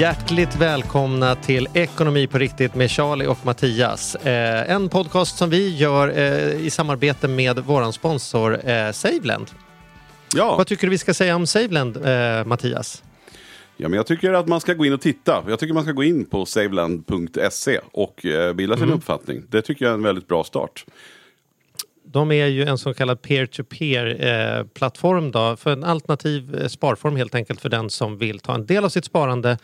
Hjärtligt välkomna till Ekonomi på riktigt med Charlie och Mattias. Eh, en podcast som vi gör eh, i samarbete med vår sponsor eh, Saveland. Ja. Vad tycker du vi ska säga om Saveland, eh, Mattias? ja, men jag tycker att man ska gå in och titta. Jag tycker man ska gå in på saveland.se och eh, bilda sin uppfattning. Det tycker jag är en väldigt bra start. De är ju en så kallad peer-to-peer eh, plattform då, för en alternativ eh, sparform helt enkelt för den som vill ta en del av sitt sparande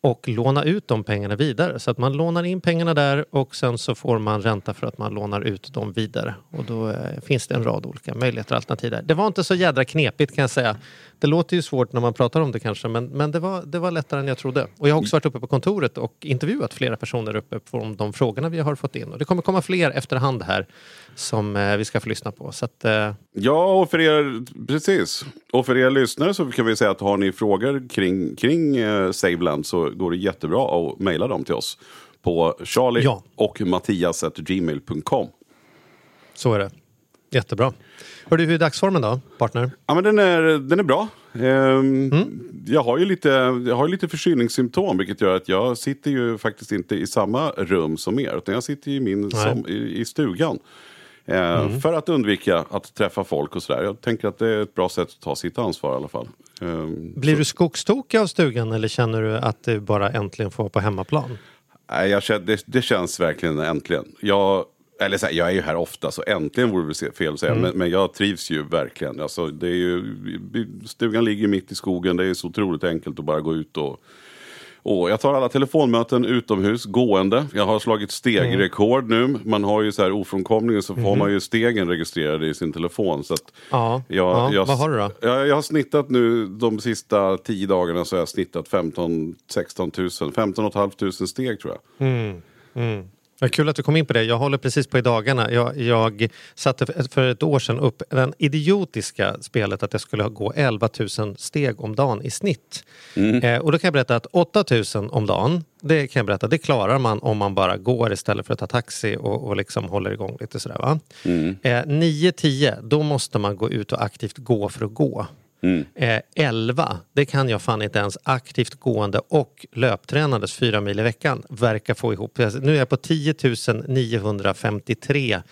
och låna ut de pengarna vidare. Så att man lånar in pengarna där och sen så får man ränta för att man lånar ut dem vidare. Och då eh, finns det en rad olika möjligheter och alternativ där. Det var inte så jädra knepigt kan jag säga. Det låter ju svårt när man pratar om det kanske men, men det, var, det var lättare än jag trodde. Och jag har också varit uppe på kontoret och intervjuat flera personer uppe från de frågorna vi har fått in. Och det kommer komma fler efterhand här som eh, vi ska få lyssna på. Så att, eh, Ja, och för er, precis. Och för er lyssnare så kan vi säga att har ni frågor kring, kring eh, Saveland så går det jättebra att mejla dem till oss på charlie Ja. och mattias.gmail.com. så är det. Jättebra. Hör du, hur är dagsformen då, partner? Ja, men den är, den är bra. Ehm, jag, har ju lite, jag har lite förkylningssymptom vilket gör att jag sitter ju faktiskt inte i samma rum som er. Utan jag sitter i, min, som, i, i stugan. Eh, För att undvika att träffa folk och sådär. Jag tänker att det är ett bra sätt att ta sitt ansvar i alla fall. Ehm, Blir du skogstokig av stugan eller känner du att du bara äntligen får vara på hemmaplan? Nej, jag det, det känns verkligen äntligen. Jag, eller så här, jag är ju här ofta så äntligen vore det fel att säga. Men, men jag trivs ju verkligen. Alltså, det är ju, stugan ligger mitt i skogen. Det är så otroligt enkelt att bara gå ut och... och jag tar alla telefonmöten utomhus, gående. Jag har slagit stegrekord nu. Man har ju så här ofrånkomligen så får man ju stegen registrerade i sin telefon. Så att Ja, jag, ja. jag, vad har du då? Jag, jag har snittat nu de sista tio dagarna så har jag snittat 15 16 000, 15 500 steg tror jag. Vad kul att du kom in på det. Jag håller precis på i dagarna. Jag, jag satte för- ett år sedan upp den idiotiska spelet att jag skulle gå 11 000 steg om dagen i snitt. Eh, och då kan jag berätta att 8 000 om dagen, det kan jag berätta, det klarar man om man bara går istället för att ta taxi och, och liksom håller igång lite sådär. Va? Eh, 9-10, då måste man gå ut och aktivt gå för att gå. Mm. Eh, 11, det kan jag fan inte ens aktivt gående och löptränandes fyra mil i veckan verkar få ihop. Nu är jag på 10 953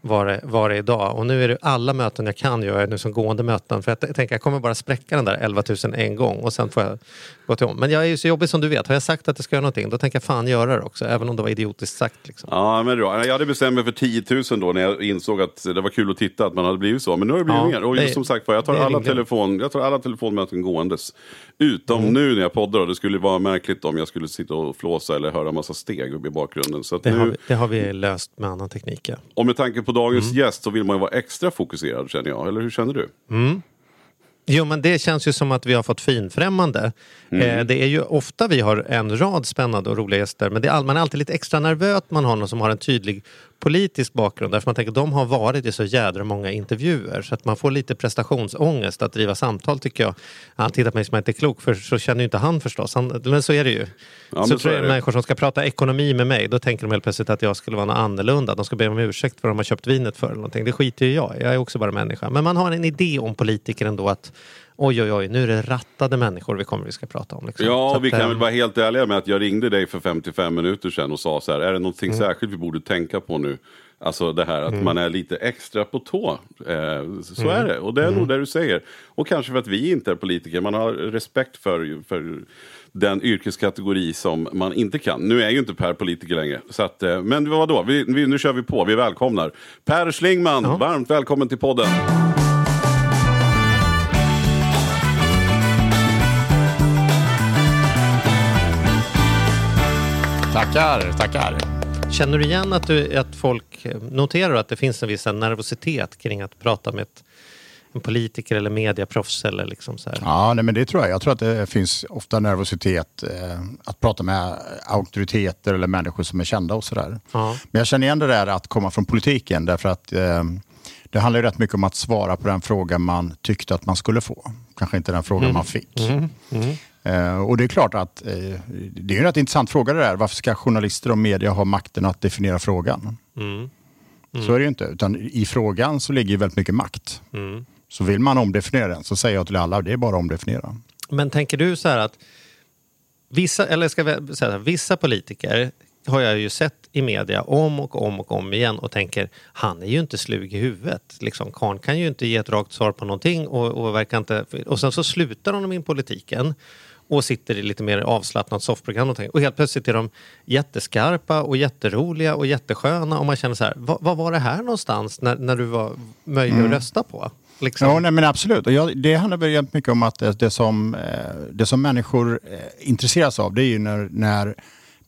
var det, var det idag och nu är det alla möten jag kan göra nu som gående möten för jag tänker jag kommer bara spräcka den där 11 000 en gång och sen får jag gå till om. Men jag är ju så jobbig som du vet, har jag sagt att jag ska göra någonting då tänker jag fan göra det också även om det var idiotiskt sagt. Liksom. Ja, men bra. Jag hade bestämt mig för 10 000 då när jag insåg att det var kul att titta att man hade blivit så. Men nu har det blivit Ja, mer. Och det- just som sagt jag tar, alla telefon, jag tar alla telefonmöten gåendes. Utom Mm. nu när jag poddar. Det skulle vara märkligt om jag skulle sitta och flåsa eller höra massa steg i bakgrunden. Så Det, nu, har vi, det har vi löst med annan teknik. Ja. och med tanke på dagens Mm. gäst så vill man ju vara extra fokuserad känner jag. Eller hur känner du? Jo, men det känns ju som att vi har fått finfrämmande. Eh, det är ju ofta vi har en rad spännande och roliga gäster, men det är, all, man är alltid lite extra nervös man har någon som har en tydlig politisk bakgrund. Därför man tänker att de har varit i så jädra många intervjuer så att man får lite prestationsångest att driva samtal tycker jag. Han tittar på mig som jag inte är klok för så känner ju inte han förstås. Han, men så är det ju. men så så tror jag det. människor som ska prata ekonomi med mig, då tänker de helt plötsligt att jag skulle vara något annorlunda. De ska be om ursäkt för att de har köpt vinet för eller någonting. Det skiter ju jag. Jag är också bara människa. Men man har en idé om politiker ändå att oj, oj, oj, nu är det rattade människor vi kommer vi ska prata om. Liksom. Ja, att, vi kan eh, väl vara helt ärliga med att jag ringde dig för 55 minuter sedan och sa så här, är det någonting Mm. särskilt vi borde tänka på nu? Alltså det här att man är lite extra på tå. Eh, så Mm. är det, och det är nog det du säger. Och kanske för att vi inte är politiker, man har respekt för, för den yrkeskategori som man inte kan. Nu är ju inte Per politiker längre. Så att, eh, men vadå, vi, vi, nu kör vi på, vi välkomnar. Per Schlingman, varmt välkommen till podden. Tackar, tackar. Känner du igen att, du, att folk eh, noterar att det finns en viss nervositet kring att prata med ett, en politiker eller mediaproffs eller liksom så här? Ja, nej, men det tror jag. Jag tror att det finns ofta nervositet eh, att prata med auktoriteter eller människor som är kända och sådär. Ja. Men jag känner igen det där att komma från politiken därför att eh, det handlar ju rätt mycket om att svara på den fråga man tyckte att man skulle få. Kanske inte den fråga man fick. Eh, och det är klart att eh, det är en rätt intressant fråga det där. Varför ska journalister och media ha makten att definiera frågan? Så är det ju inte. Utan i frågan så ligger ju väldigt mycket makt. Så vill man omdefiniera den så säger jag till alla, det är bara att omdefiniera. Men tänker du så här att vissa, eller ska vi säga, vissa politiker har jag ju sett i media om och om och om igen och tänker han är ju inte slug i huvudet. Liksom, Karn kan ju inte ge ett rakt svar på någonting och, och, verkar inte, och sen så slutar de in politiken och sitter i lite mer avslappnat soffprogram och, och helt plötsligt är de jätteskarpa och jätteroliga och jättesköna och man känner så här, vad, vad var det här någonstans när, när du var möjlig mm. att rösta på? Liksom. Ja, nej, men absolut. Och jag, det handlar väl mycket om att det, det som, eh, det som människor eh, intresseras av det är ju när, när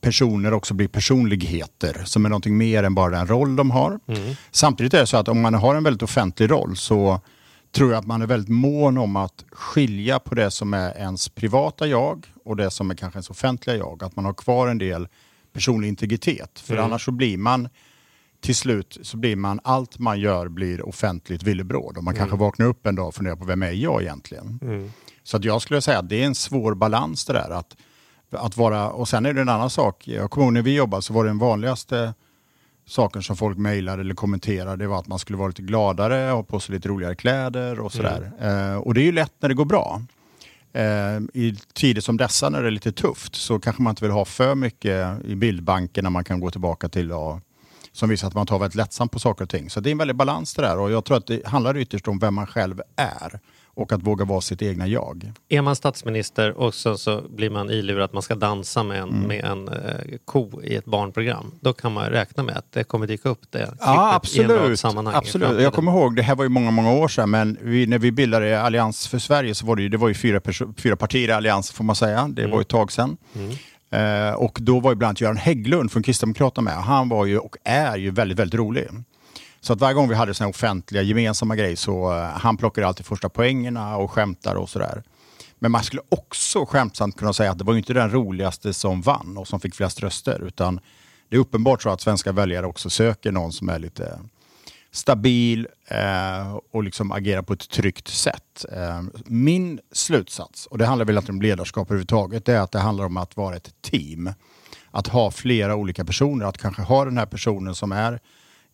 personer också blir personligheter som är någonting mer än bara den roll de har. Mm. Samtidigt är det så att om man har en väldigt offentlig roll så tror jag att man är väldigt mån om att skilja på det som är ens privata jag och det som är kanske ens offentliga jag. Att man har kvar en del personlig integritet. För mm. annars så blir man till slut så blir man, allt man gör blir offentligt villebråd. Och man mm. kanske vaknar upp en dag och funderar på vem är jag egentligen? Mm. Så att jag skulle säga att det är en svår balans det där. Att, att vara, och sen är det en annan sak. Jag kommer ihåg när vi jobbade så var det den vanligaste saken som folk mejlade eller kommenterade var att man skulle vara lite gladare, ha på sig lite roligare kläder och sådär. Mm. Eh, och det är ju lätt när det går bra. Eh, I tider som dessa när det är lite tufft så kanske man inte vill ha för mycket i bildbanken när man kan gå tillbaka till och, som visar att man tar väldigt lättsamt på saker och ting. Så det är en väldig balans det där och jag tror att det handlar ytterst om vem man själv är och att våga vara sitt egna jag. Är man statsminister och så, så blir man ilurad att man ska dansa med en, mm. med en eh, ko i ett barnprogram, då kan man räkna med att det kommer dyka upp det ja, absolut. i sammanhang. Absolut. Jag kommer ihåg, det här var ju många, många år sedan, men vi, när vi bildade Allians för Sverige så var det ju, det var ju fyra, fyra partier i Allians får man säga. Det mm. var ett tag sedan. Mm. Eh, och då var ju bland annat Göran Hägglund från Kristdemokraterna med. Han var ju och är ju väldigt, väldigt rolig. Så att varje gång vi hade såna offentliga gemensamma grejer så uh, han plockade alltid första poängerna och skämtar och sådär. Men man skulle också skämtsamt kunna säga att det var inte den roligaste som vann och som fick flest röster. Utan det är uppenbart så att svenska väljare också söker någon som är lite stabil eh, och liksom agerar på ett tryggt sätt. Eh, min slutsats, och det handlar väl inte om ledarskap överhuvudtaget, det är att det handlar om att vara ett team. Att ha flera olika personer, att kanske ha den här personen som är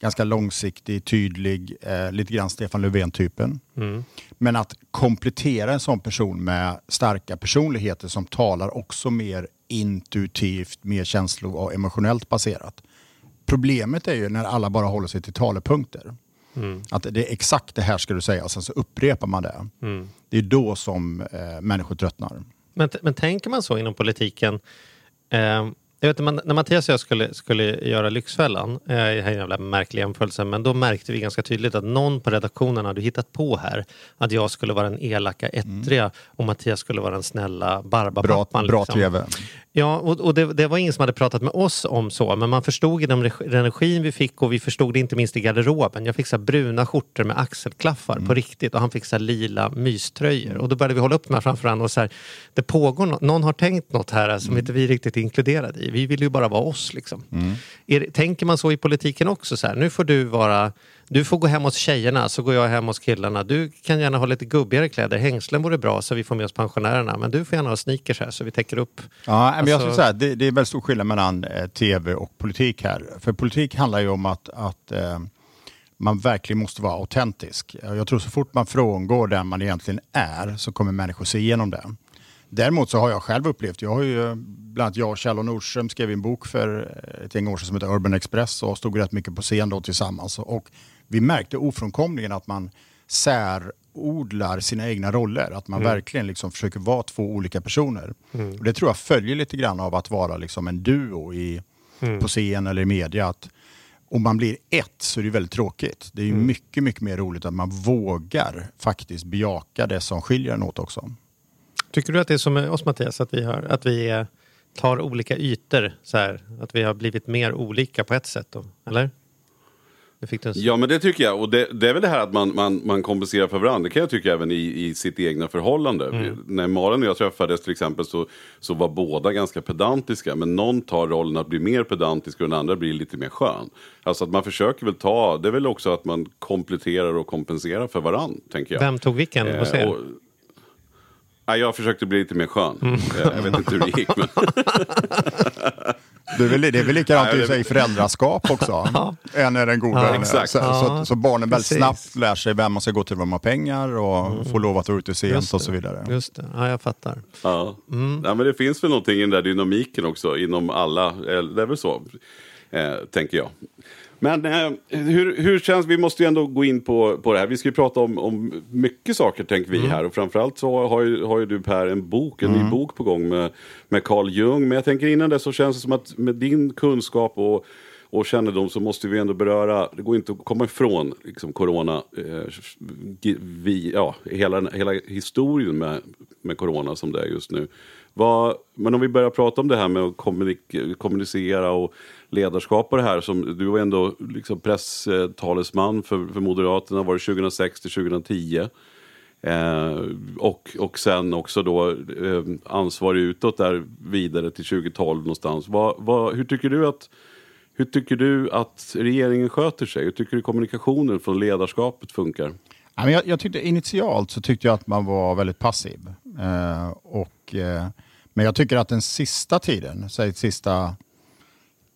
ganska långsiktig, tydlig, eh, lite grann Stefan Löfven-typen. Mm. Men att komplettera en sån person med starka personligheter som talar också mer intuitivt, mer känslo och emotionellt baserat. Problemet är ju när alla bara håller sig till talepunkter. Mm. Att det är exakt det här ska du säga och sen så upprepar man det. Mm. Det är då som eh, människor tröttnar. Men, men tänker man så inom politiken? Eh, jag vet, när Mattias och jag skulle, skulle göra Lyxfällan, eh, det här är en jävla märklig jämförelse, men då märkte vi ganska tydligt att någon på redaktionen hade hittat på här att jag skulle vara den elaka ettriga mm. och Mattias skulle vara den snälla barbapappan. Bra, bra liksom. TV. Ja, och, och det, det, var ingen som hade pratat med oss om så, men man förstod i den energin vi fick och vi förstod det inte minst i garderoben. Jag fick så bruna skjortor med axelklaffar mm. på riktigt och han fick så lila myströjor. Och då började vi hålla upp med framför varandra och så här, det pågår no någon har tänkt något här som mm. inte vi riktigt är inkluderade i. Vi vill ju bara vara oss liksom. Mm. Är, tänker man så i politiken också? Så här, nu får du vara du får gå hem hos tjejerna så går jag hem hos killarna. Du kan gärna ha lite gubbigare kläder. Hängslen vore bra så vi får med oss pensionärerna. Men du får gärna ha sneakers här så vi täcker upp. Ja, men jag skulle alltså- säga det, det är väldigt stor skillnad mellan eh, tv och politik här. För politik handlar ju om att, att eh, man verkligen måste vara autentisk. Jag tror så fort man frångår den man egentligen är så kommer människor se igenom det. Däremot så har jag själv upplevt, jag har ju, bland annat jag och Kjell Nordström skrev en bok för ett gäng år sedan som heter Urban Express och stod rätt mycket på scen då tillsammans. Och vi märkte ofrånkomligen att man särodlar sina egna roller. Att man mm. verkligen liksom försöker vara två olika personer. Mm. Och det tror jag följer lite grann av att vara liksom en duo i, mm. på scen eller i media. Att om man blir ett så är det väldigt tråkigt. Det är mm. mycket, mycket mer roligt att man vågar faktiskt bejaka det som skiljer en åt också. Tycker du att det är som med oss Mattias, att vi, har, att vi tar olika ytor? Så här, att vi har blivit mer olika på ett sätt? Då, eller? Ja men det tycker jag. Och det, det, är väl det här att man, man, man kompenserar för varandra. Det kan jag tycka även i, i sitt egna förhållande. Mm. När Malin och jag träffades till exempel så, så var båda ganska pedantiska. Men någon tar rollen att bli mer pedantisk och den andra blir lite mer skön. Alltså att man försöker väl ta, det är väl också att man kompletterar och kompenserar för varandra. Tänker jag. Vem tog vilken hos? Eh, Ja, jag försökte bli lite mer skön. Mm. Jag vet inte hur det gick. Men... Det är väl, det är väl likadant i sig föräldraskap också. En är den goda. Ja, exakt. Så, så, så barnen väldigt Precis. snabbt lär sig vem man ska gå till när man har pengar och får lov att vara ute sent och så det. vidare. Just det, ja jag fattar. Ja. Mm. ja, men det finns väl någonting i den där dynamiken också inom alla. eh, Det är väl så, eh, tänker jag. Men eh, hur, hur känns, vi måste ju ändå gå in på, på det här. Vi ska ju prata om, om mycket saker tänker Mm. vi här. Och framförallt så har ju, har ju du Per en bok, en Mm. ny bok på gång med, med Carl Jung. Men jag tänker innan det så känns det som att med din kunskap och och kännedom så måste vi ändå beröra, det går inte att komma ifrån liksom, corona, eh, vi, ja, hela, hela historien med, med corona som det är just nu. Vad, men om vi börjar prata om det här med att kommunicera och ledarskap på det här som du var ändå liksom presstalesman för, för Moderaterna var det 2006 till 2010. Eh, och, och sen också då eh, ansvarig utåt där vidare till 2012 någonstans. Va, va, hur, tycker du att, hur tycker du att regeringen sköter sig? Hur tycker du kommunikationen från ledarskapet funkar? Jag, jag tyckte initialt så tyckte jag att man var väldigt passiv. Eh, och, eh, men jag tycker att den sista tiden, säg sista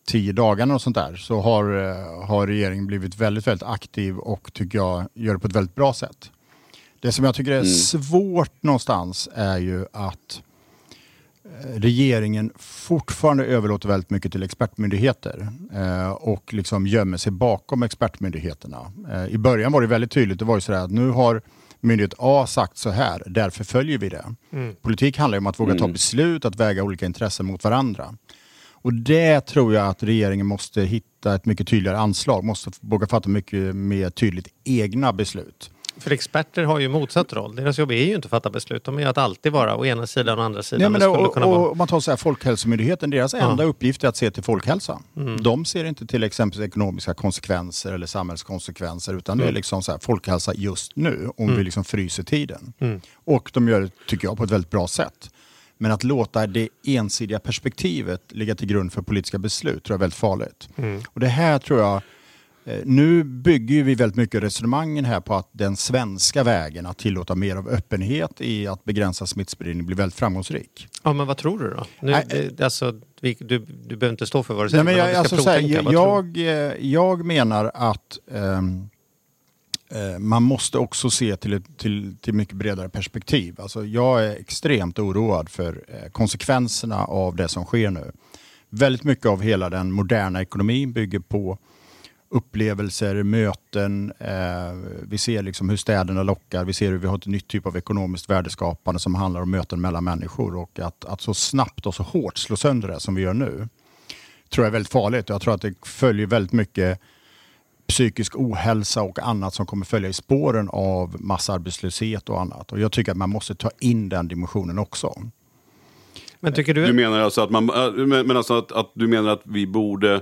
tio dagarna och sånt där, så har, eh, har regeringen blivit väldigt, väldigt aktiv och tycker jag gör det på ett väldigt bra sätt. Det som jag tycker är svårt någonstans är ju att eh, regeringen fortfarande överlåter väldigt mycket till expertmyndigheter eh, och liksom gömmer sig bakom expertmyndigheterna. Eh, I början var det väldigt tydligt, det var ju sådär att nu har myndighet A sagt så här, därför följer vi det. Politik handlar ju om att våga ta beslut, att väga olika intressen mot varandra. Och det tror jag att regeringen måste hitta ett mycket tydligare anslag, måste våga fatta mycket mer tydligt egna beslut. För experter har ju motsatt roll. Deras jobb är ju inte att fatta beslut. De är att alltid vara å ena sidan och andra sidan. Nej, men Det och, kunna vara- och, om man tar så här, Folkhälsomyndigheten, deras enda uppgift är att se till folkhälsa. Mm. De ser inte till exempel ekonomiska konsekvenser eller samhällskonsekvenser utan Mm. det är liksom så här, folkhälsa just nu om vi liksom fryser tiden. Och de gör det, tycker jag, på ett väldigt bra sätt. Men att låta det ensidiga perspektivet ligga till grund för politiska beslut tror jag är väldigt farligt. Mm. Och det här tror jag Eh, Nu bygger vi väldigt mycket resonemangen här på att den svenska vägen att tillåta mer av öppenhet i att begränsa smittspridning blir väldigt framgångsrik. Ja, men vad tror du då? Nu, Nej, det, alltså, vi, du, du behöver inte stå för vad du säger. men jag, alltså, här, menar att eh, Eh, man måste också se till ett till, till mycket bredare perspektiv. Alltså, jag är extremt oroad för eh, konsekvenserna av det som sker nu. Väldigt mycket av hela den moderna ekonomin bygger på upplevelser, möten. Eh, vi ser liksom hur städerna lockar. Vi ser hur vi har ett nytt typ av ekonomiskt värdeskapande som handlar om möten mellan människor. Och att, att så snabbt och så hårt slå sönder det som vi gör nu tror jag är väldigt farligt. Jag tror att det följer väldigt mycket psykisk ohälsa och annat som kommer följa i spåren av massarbetslöshet och annat. Och jag tycker att man måste ta in den dimensionen också. Men tycker du... Du menar alltså att, man, äh, men alltså att, att du menar att vi borde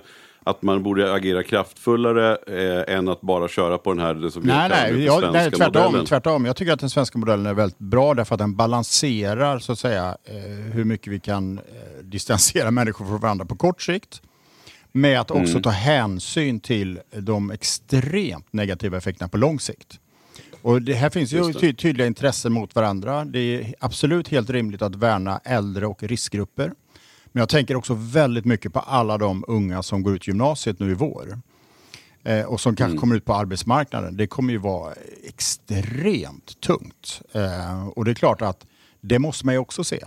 att man borde agera kraftfullare eh, än att bara köra på den här det som Nej, nej, jag, nej tvärtom, modellen. tvärtom. Jag tycker att den svenska modellen är väldigt bra därför att den balanserar så att säga eh, hur mycket vi kan eh, distansera människor från varandra på kort sikt. Med att också ta hänsyn till de extremt negativa effekterna på lång sikt. Och det här finns ju ty tydliga intressen mot varandra. Det är absolut helt rimligt att värna äldre och riskgrupper. Men jag tänker också väldigt mycket på alla de unga som går ut gymnasiet nu i vår. Eh, och som kanske kommer ut på arbetsmarknaden. Det kommer ju vara extremt tungt. Eh, och det är klart att det måste man ju också se.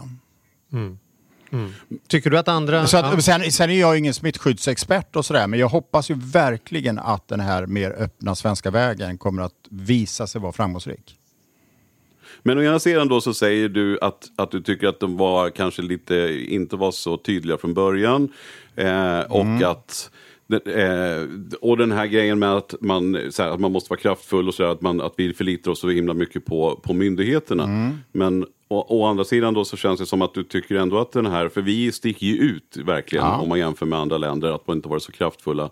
Tycker du att andra... Så att, ja. sen, sen är jag ingen smittskyddsexpert och sådär, men jag hoppas ju verkligen att den här mer öppna svenska vägen kommer att visa sig vara framgångsrik. Men å ena sidan då så säger du att, att du tycker att de var kanske lite, inte var så tydliga från början. Eh, och Mm. att eh, och den här grejen med att man, så här, att man måste vara kraftfull och så att, man, att vi förlitar oss så himla mycket på, på myndigheterna. Mm. Men å, å andra sidan då så känns det som att du tycker ändå att den här, för vi sticker ju ut verkligen Ja. om man jämför med andra länder, att man inte varit så kraftfulla.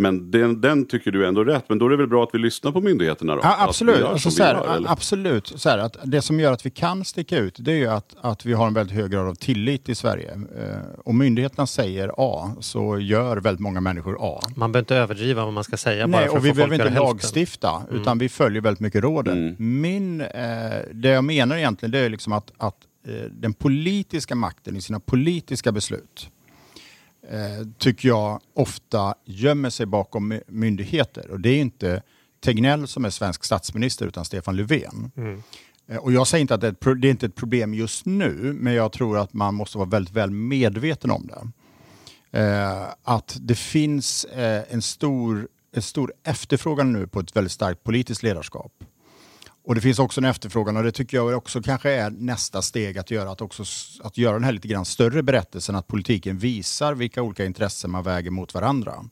Men den, den tycker du ändå är rätt, men då är det väl bra att vi lyssnar på myndigheterna då? Ja, Att vi absolut. Alltså, så här, vi gör, absolut. Så här, att det som gör att vi kan sticka ut det är ju att, att vi har en väldigt hög grad av tillit i Sverige. Eh, om myndigheterna säger A så gör väldigt många människor A. Man behöver inte överdriva vad man ska säga bara Nej, för att och vi få folk behöver att inte lagstifta utan vi följer väldigt mycket råden. Min, eh, det jag menar egentligen det är liksom att, att eh, den politiska makten i sina politiska beslut eh, tycker jag ofta gömmer sig bakom myndigheter. Och det är inte Tegnell som är svensk statsminister utan Stefan Löfven. Mm. Eh, och jag säger inte att det är, ett, det är inte ett problem just nu, men jag tror att man måste vara väldigt väl medveten om det. Eh, att det finns eh, en, stor, en stor efterfrågan nu på ett väldigt starkt politiskt ledarskap. Och det finns också en efterfrågan och det tycker jag också kanske är nästa steg att göra, att, också, att göra den här lite grann större berättelsen, att politiken visar vilka olika intressen man väger mot varandra.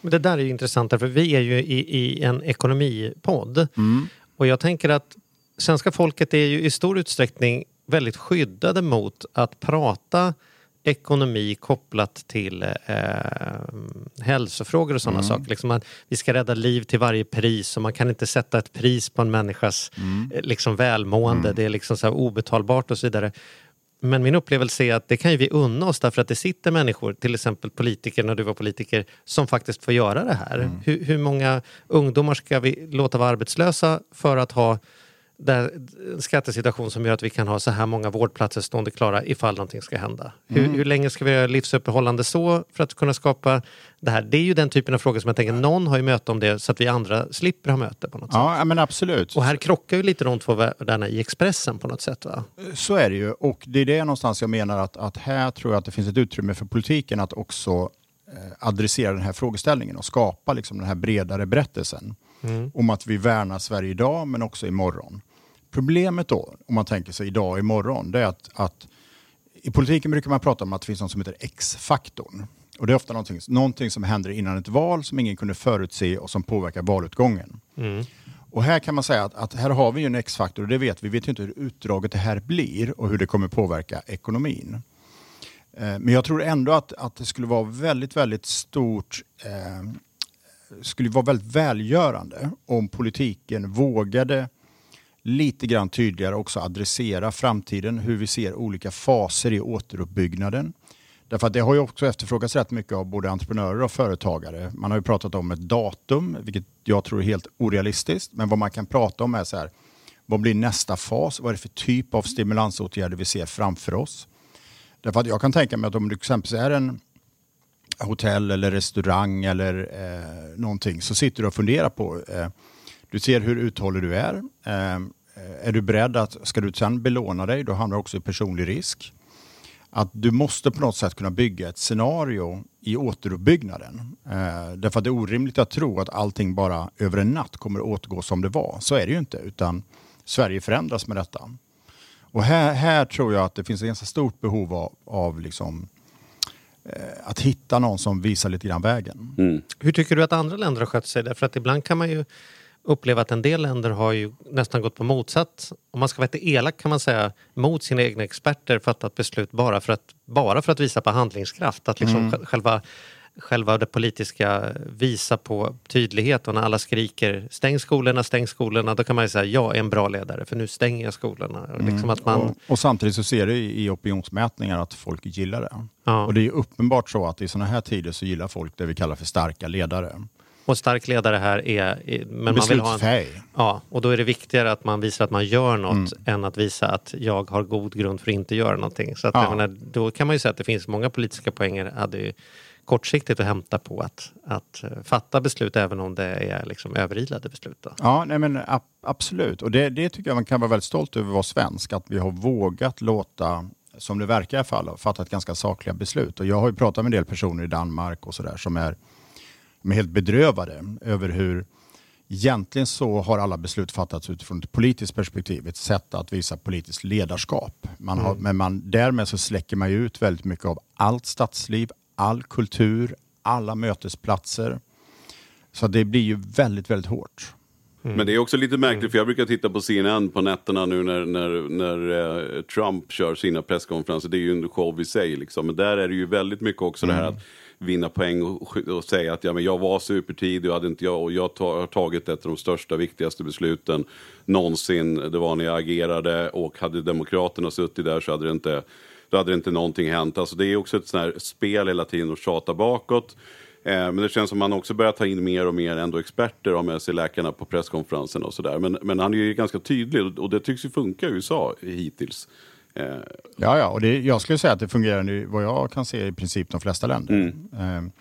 Det där är ju intressant, för vi är ju i, i en ekonomipodd. Mm. Och jag tänker att svenska folket är ju i stor utsträckning väldigt skyddade mot att prata ekonomi kopplat till eh, hälsofrågor och sådana mm. saker. Liksom att vi ska rädda liv till varje pris och man kan inte sätta ett pris på en människas mm. Eh, liksom, välmående. Mm. Det är liksom så obetalbart och så vidare. Men min upplevelse är att det kan ju vi unna oss därför att det sitter människor, till exempel politiker när du var politiker, som faktiskt får göra det här. Mm. Hur, hur många ungdomar ska vi låta vara arbetslösa för att ha där, skattesituation som gör att vi kan ha så här många vårdplatser stående klara ifall någonting ska hända. Mm. Hur, hur, länge ska vi göra livsuppehållande så för att kunna skapa det här? Det är ju den typen av frågor som jag tänker, någon har ju möte om det så att vi andra slipper ha möte på något ja, sätt. men absolut. Och här krockar ju lite de två världarna i Expressen på något sätt va? Så är det ju och det är det någonstans jag menar att, att här tror jag att det finns ett utrymme för politiken att också eh, adressera den här frågeställningen och skapa liksom den här bredare berättelsen mm. om att vi värnar Sverige idag men också imorgon. Problemet då, om man tänker sig idag och imorgon, det är att, att i politiken brukar man prata om att det finns något som heter X-faktorn. Och det är ofta någonting, någonting som händer innan ett val som ingen kunde förutse och som påverkar valutgången. Mm. Och här kan man säga att, att, här har vi en X-faktor och det vet vi. Vi vet inte hur utdraget det här blir och hur det kommer påverka ekonomin. Eh, men jag tror ändå att, att det skulle vara väldigt, väldigt stort eh, skulle vara väldigt välgörande om politiken vågade lite grann tydligare också adressera framtiden, hur vi ser olika faser i återuppbyggnaden. Därför att det har ju också efterfrågats rätt mycket av både entreprenörer och företagare. Man har ju pratat om ett datum, vilket jag tror är helt orealistiskt. Men vad man kan prata om är så här, vad blir nästa fas? Vad är det för typ av stimulansåtgärder vi ser framför oss? Därför att jag kan tänka mig att om det exempelvis är en hotell eller restaurang eller eh, någonting så sitter du och funderar på eh, du ser hur uthållig du är. Eh, är du beredd att, ska du sen belåna dig, då hamnar du också i personlig risk. Att du måste på något sätt kunna bygga ett scenario i återuppbyggnaden. Eh, därför att det är orimligt att tro att allting bara över en natt kommer att återgå som det var. Så är det ju inte, utan Sverige förändras med detta. Och här, här tror jag att det finns ett ganska stort behov av, av liksom, eh, att hitta någon som visar lite grann vägen. Mm. Hur tycker du att andra länder har skött sig? Därför att ibland kan man ju uppleva att en del länder har ju nästan gått på motsatt, om man ska vara lite elak kan man säga, mot sina egna experter fattat beslut bara för att, bara för att visa på handlingskraft. Att liksom mm. själva, själva det politiska visa på tydlighet och när alla skriker stäng skolorna, stäng skolorna, då kan man ju säga jag är en bra ledare för nu stänger jag skolorna. Mm. Liksom att man... och, och, samtidigt så ser du i opinionsmätningar att folk gillar det. Ja. Och det är uppenbart så att i sådana här tider så gillar folk det vi kallar för starka ledare. Och stark ledare här är... Men man vill ha en, ja, och då är det viktigare att man visar att man gör något mm. än att visa att jag har god grund för att inte göra någonting. Så att, ja. menar, då kan man ju säga att det finns många politiska poänger hade ju kortsiktigt att hämta på att, att eh, fatta beslut även om det är liksom överilade beslut. Då. Ja, nej men absolut. Och det, det tycker jag man kan vara väldigt stolt över att vara svensk. Att vi har vågat låta som det verkar i alla fall, fatta ett ganska sakliga beslut. Och jag har ju pratat med en del personer i Danmark och sådär som är är helt bedrövade över hur egentligen så har alla beslut fattats utifrån ett politiskt perspektiv, ett sätt att visa politiskt ledarskap. Man har, mm. Men man, därmed så släcker man ut väldigt mycket av allt stadsliv, all kultur, alla mötesplatser. Så det blir ju väldigt, väldigt hårt. Mm. Men det är också lite märkligt, mm. för jag brukar titta på CNN på nätterna nu när, när, när eh, Trump kör sina presskonferenser. Det är ju en show i sig, liksom. men där är det ju väldigt mycket också mm. det här att vinna poäng och, och, säga att ja, men jag var supertidig och, hade inte jag, och jag har tagit ett av de största, viktigaste besluten någonsin. Det var när jag agerade och hade Demokraterna suttit där så hade det inte, då hade det inte någonting hänt. Alltså det är också ett sånt här spel hela tiden att tjata bakåt. Eh, men det känns som man också börjar ta in mer och mer ändå experter och ha med sig läkarna på presskonferensen och sådär. Men, men han är ju ganska tydlig och det tycks ju funka i USA hittills. Eh, Ja, ja, och det, jag skulle säga att det fungerar nu, vad jag kan se i princip de flesta länder. Mm. Eh,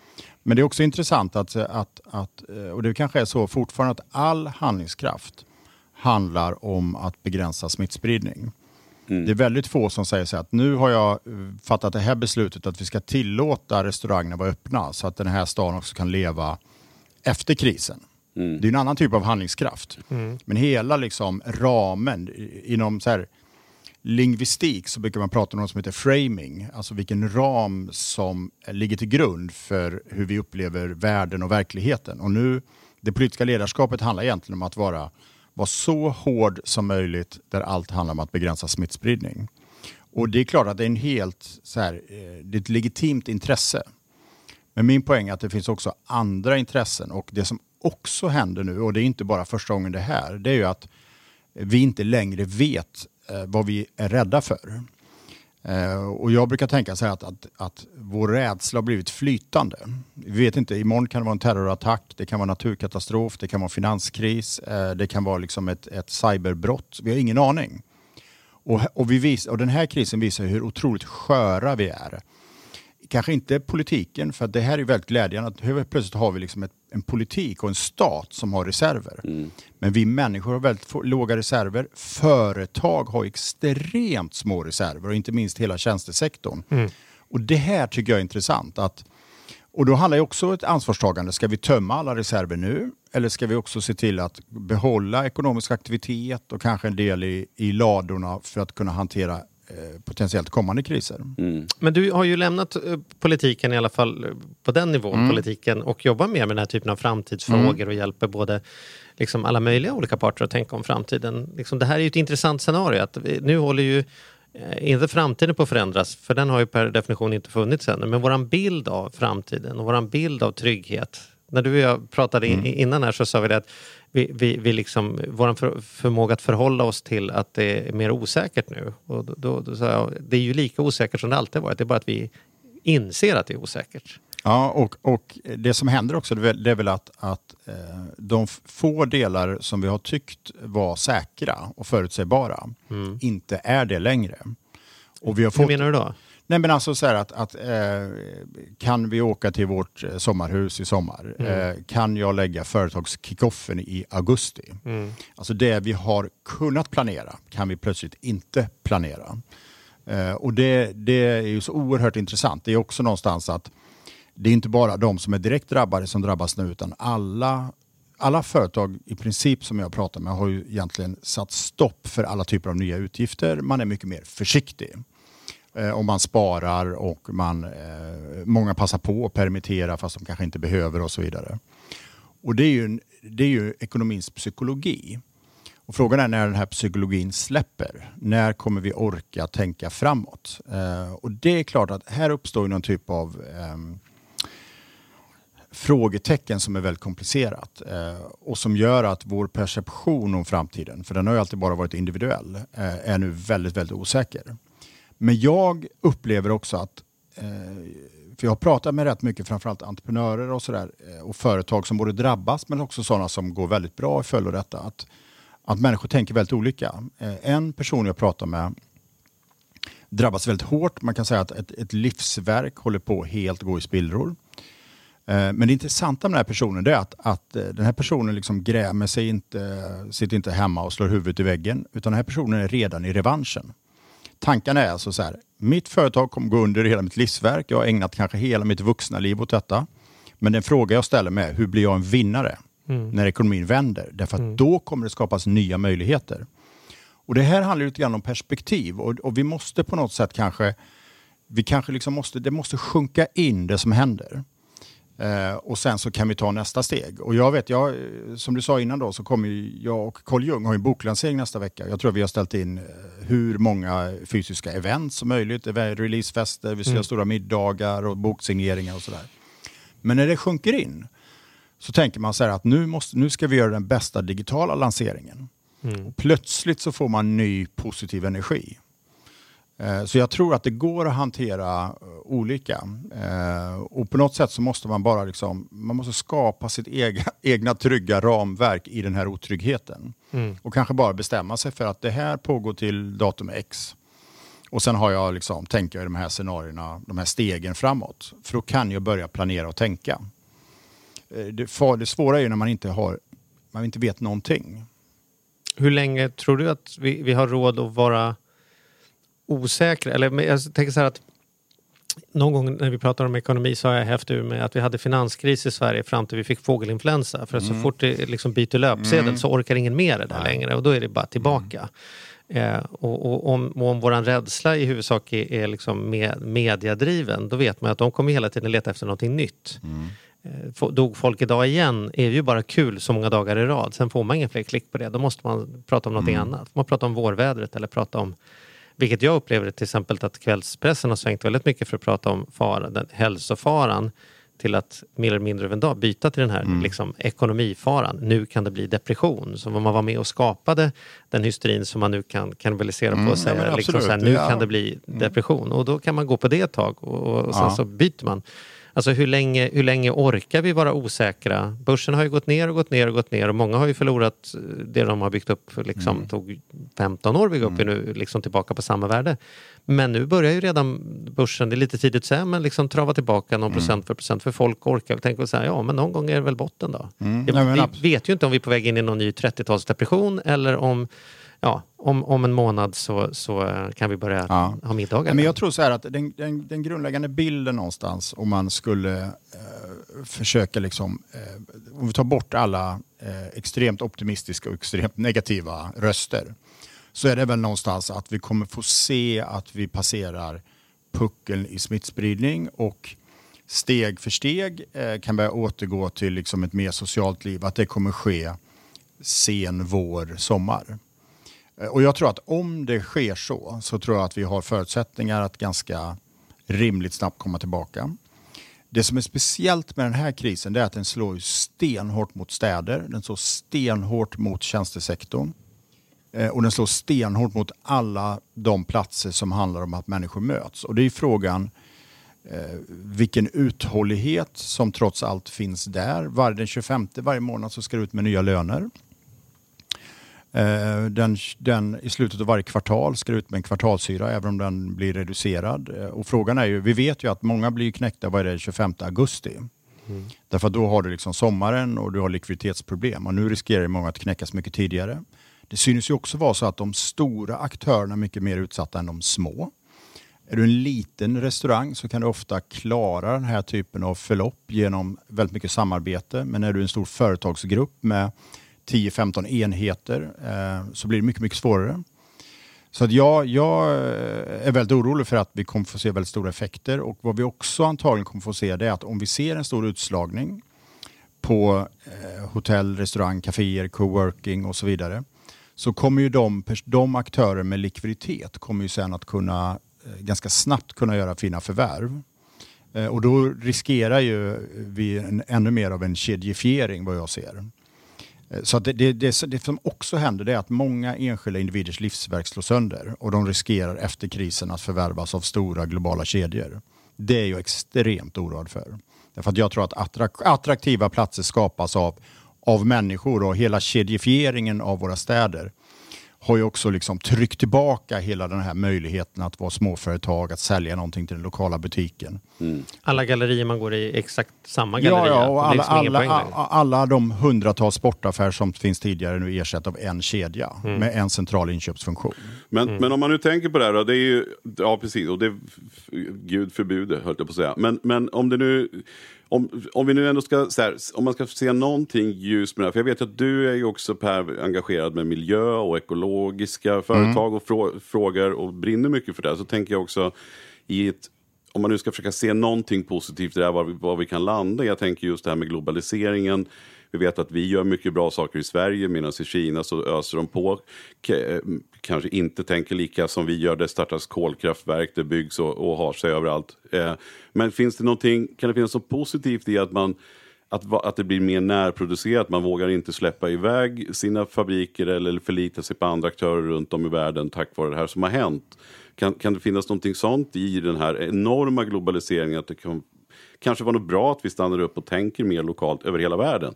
Men det är också intressant att, att, att, eh, och det kanske är så fortfarande, att all handlingskraft handlar om att begränsa smittspridning. Mm. Det är väldigt få som säger så här att nu har jag eh, fattat det här beslutet att vi ska tillåta restaurangerna vara öppna så att den här staden också kan leva efter krisen. Mm. Det är en annan typ av handlingskraft. Men hela liksom ramen inom så här, lingvistik så brukar man prata om något som heter framing. Alltså vilken ram som ligger till grund för hur vi upplever världen och verkligheten. Och nu, det politiska ledarskapet handlar egentligen om att vara, vara så hård som möjligt där allt handlar om att begränsa smittspridning. Och det är klart att det är en helt så här, eh, det är ett legitimt intresse. Men min poäng är att det finns också andra intressen och det som också händer nu, och det är inte bara första gången det här, det är ju att vi inte längre vet eh, vad vi är rädda för. Eh, och jag brukar tänka så här att, att, att vår rädsla har blivit flytande. Vi vet inte, imorgon kan det vara en terrorattack, det kan vara naturkatastrof, det kan vara finanskris, eh, det kan vara liksom ett, ett cyberbrott. Vi har ingen aning. Och, och, vi vis, och den här krisen visar hur otroligt sköra vi är. Kanske inte politiken, för det här är väldigt glädjande. Att plötsligt har vi liksom ett, en politik och en stat som har reserver. Men vi människor har väldigt få, låga reserver. Företag har extremt små reserver och inte minst hela tjänstesektorn. Och det här tycker jag är intressant. Att, och då handlar det också om ett ansvarstagande. Ska vi tömma alla reserver nu? Eller ska vi också se till att behålla ekonomisk aktivitet och kanske en del i, i ladorna för att kunna hantera potentiellt kommande kriser? Mm. Men du har ju lämnat eh, politiken i alla fall eh, på den nivån, politiken, och jobbar mer med den här typen av framtidsfrågor och hjälper både liksom alla möjliga olika parter att tänka om framtiden. Liksom, det här är ju ett intressant scenario. Att vi, nu håller ju eh, inte framtiden på att förändras, för den har ju per definition inte funnits ännu. Men våran bild av framtiden och våran bild av trygghet. När du och jag pratade in, innan här så sa vi det att vi, vi, vi liksom, vår för, förmåga att förhålla oss till att det är mer osäkert nu. Och då, då, jag, det är ju lika osäkert som det alltid varit. Det är bara att vi inser att det är osäkert. Ja, och, och det som händer också det är väl- att, att eh, de få delar som vi har tyckt var säkra och förutsägbara inte är det längre. Och vi har Mm. Hur fått, menar du då? Nej men alltså så här att, att eh, kan vi åka till vårt eh, sommarhus i sommar? Eh, kan jag lägga företagskickoffen i augusti? Alltså det vi har kunnat planera kan vi plötsligt inte planera. Eh, och det, det är ju så oerhört intressant. Det är också någonstans att det är inte bara de som är direkt drabbade som drabbas nu utan alla alla företag i princip som jag pratar med har ju egentligen satt stopp för alla typer av nya utgifter. Man är mycket mer försiktig. Eh, om man sparar och man, eh, många passar på att permittera fast de kanske inte behöver och så vidare. Och det är ju, det är ju ekonomins psykologi. Och frågan är när den här psykologin släpper. När kommer vi orka tänka framåt? Eh, och det är klart att här uppstår någon typ av ehm, frågetecken som är väldigt komplicerat eh, och som gör att vår perception om framtiden, för den har ju alltid bara varit individuell, eh, är nu väldigt, väldigt osäker. Men jag upplever också att, eh, för jag har pratat med rätt mycket framförallt entreprenörer och sådär eh, och företag som både drabbas men också sådana som går väldigt bra i följd av detta, att, att människor tänker väldigt olika. Eh, en person jag pratar med drabbas väldigt hårt. Man kan säga att ett, ett livsverk håller på att helt gå i spillror. Eh, men det intressanta med den här personen är att, att eh, den här personen liksom grämer sig inte, sitter inte hemma och slår huvudet i väggen, utan den här personen är redan i revanschen. Tankarna är alltså så här, mitt företag kommer gå under hela mitt livsverk, jag har ägnat kanske hela mitt vuxna liv åt detta. Men den fråga jag ställer mig är, hur blir jag en vinnare när ekonomin vänder? Därför att då kommer det skapas nya möjligheter. Och det här handlar lite grann om perspektiv och, och vi måste på något sätt kanske, vi kanske liksom måste, det måste sjunka in det som händer. Eh, och sen så kan vi ta nästa steg. Och jag vet, jag, som du sa innan då, så kommer jag och Carl Jung ha en boklansering nästa vecka. Jag tror vi har ställt in eh, hur många fysiska event som möjligt, releasefester, vi ska göra stora middagar och boksigneringar och sådär. Men när det sjunker in så tänker man så här att nu, måste, nu ska vi göra den bästa digitala lanseringen. Och plötsligt så får man ny positiv energi. Eh, Så jag tror att det går att hantera eh, olika. Eh, Och på något sätt så måste man bara liksom, man måste skapa sitt egna, egna trygga ramverk i den här otryggheten. Och kanske bara bestämma sig för att det här pågår till datum X. Och sen har jag liksom, tänker jag i de här scenarierna, de här stegen framåt. För då kan jag börja planera och tänka. Det, för, det svåra är ju när man inte, har, man inte vet någonting. Hur länge tror du att vi, vi har råd att vara osäkra? Eller jag tänker så här att någon gång när vi pratar om ekonomi så har jag hävt ur med att vi hade finanskris i Sverige fram till vi fick fågelinfluensa. För mm. så fort det liksom byter löpsedel mm. så orkar ingen med det där Nej. längre och då är det bara tillbaka. Mm. Eh, och, och, om, om vår rädsla i huvudsak är, är liksom med, mediadriven då vet man att de kommer hela tiden leta efter någonting nytt. Mm. Eh, dog folk idag igen är ju bara kul så många dagar i rad. Sen får man ingen fler klick på det. Då måste man prata om någonting mm. annat. Man pratar om vårvädret eller prata om vilket jag upplever till exempel att kvällspressen har svängt väldigt mycket för att prata om fara, den, hälsofaran till att mer eller mindre över en dag byta till den här mm. liksom, ekonomifaran. Nu kan det bli depression. Så om man var med och skapade den hysterin som man nu kan kannibalisera mm, på och säga ja, liksom, här, nu ja. kan det bli mm. depression. Och då kan man gå på det ett tag och, och sen ja. så byter man. Alltså hur länge, hur länge orkar vi vara osäkra? Börsen har ju gått ner och gått ner och gått ner och många har ju förlorat det de har byggt upp. Liksom, mm. tog 15 år att bygga upp mm. nu liksom tillbaka på samma värde. Men nu börjar ju redan börsen, det är lite tidigt att säga, men liksom trava tillbaka någon mm. procent för procent. För folk orkar tänka och säga, ja men någon gång är det väl botten då. Mm. Ja, Nej, vi vet ju inte om vi är på väg in i någon ny 30-talsdepression eller om ja, om, om en månad så, så eh, kan vi börja ja. ha middagar. Men jag tror så här att den, den, den grundläggande bilden någonstans om man skulle eh, försöka liksom, eh, om vi tar bort alla eh, extremt optimistiska och extremt negativa röster så är det väl någonstans att vi kommer få se att vi passerar puckeln i smittspridning och steg för steg eh, kan börja återgå till liksom ett mer socialt liv. Att det kommer ske sen vår, sommar. Eh, och jag tror att om det sker så, så tror jag att vi har förutsättningar att ganska rimligt snabbt komma tillbaka. Det som är speciellt med den här krisen är att den slår stenhårt mot städer, den slår stenhårt mot tjänstesektorn eh, och den slår stenhårt mot alla de platser som handlar om att människor möts. Och det är frågan eh, vilken uthållighet som trots allt finns där. Var, den 25 varje månad så ska det ut med nya löner. Eh, den, den, I slutet av varje kvartal ska det ut med en kvartalshyra även om den blir reducerad. Eh, och frågan är ju, vi vet ju att många blir knäckta vad är det, 25 augusti. Mm. Därför att då har du liksom sommaren och du har likviditetsproblem och nu riskerar många att knäckas mycket tidigare. Det synes ju också vara så att de stora aktörerna är mycket mer utsatta än de små. Är du en liten restaurang så kan du ofta klara den här typen av förlopp genom väldigt mycket samarbete. Men är du en stor företagsgrupp med 10-15 enheter eh, så blir det mycket, mycket svårare. Så att jag, jag eh, är väldigt orolig för att vi kommer få se väldigt stora effekter och vad vi också antagligen kommer få se det är att om vi ser en stor utslagning på eh, hotell, restaurang, kaféer, coworking och så vidare så kommer ju de, de aktörer med likviditet kommer ju sen att kunna eh, ganska snabbt kunna göra fina förvärv. Eh, och då riskerar ju vi en, ännu mer av en kedjifiering vad jag ser. Eh, så det, det, det, det, som också händer är att många enskilda individers livsverk slås sönder och de riskerar efter krisen att förvärvas av stora globala kedjor. Det är jag extremt oroad för. Därför att jag tror att attraktiva platser skapas av, av människor och hela kedjifieringen av våra städer har ju också liksom tryckt tillbaka hela den här möjligheten att vara småföretag, att sälja någonting till den lokala butiken. Mm. Alla gallerier man går i exakt samma galleria? Ja, ja och alla, alla, alla, de hundratals sportaffärer som finns tidigare nu ersätts av en kedja mm. med en central inköpsfunktion. Men, mm. men om man nu tänker på det här, då, det är ju, ja precis, och det, gud förbjude höll jag på att säga. Men, men om det nu om, om vi nu ändå ska, här, om man ska se någonting ljus med det här, för jag vet att du är ju också Per engagerad med miljö och ekologiska företag mm. och frå, frågor och brinner mycket för det. Så tänker jag också i ett om man nu ska försöka se någonting positivt i det här, var vi, var vi kan landa. Jag tänker just det här med globaliseringen. Vi vet att vi gör mycket bra saker i Sverige medan i Kina så öser de på. Eh, kanske inte tänker lika som vi gör. Det startas kolkraftverk, det byggs och, och har sig överallt. Eh, men finns det någonting, kan det finnas något positivt i att man att, att det blir mer närproducerat. Man vågar inte släppa iväg sina fabriker eller förlita sig på andra aktörer runt om i världen tack vare det här som har hänt. Kan, kan det finnas någonting sånt i den här enorma globaliseringen? Att det kan kanske vara något bra att vi stannar upp och tänker mer lokalt över hela världen?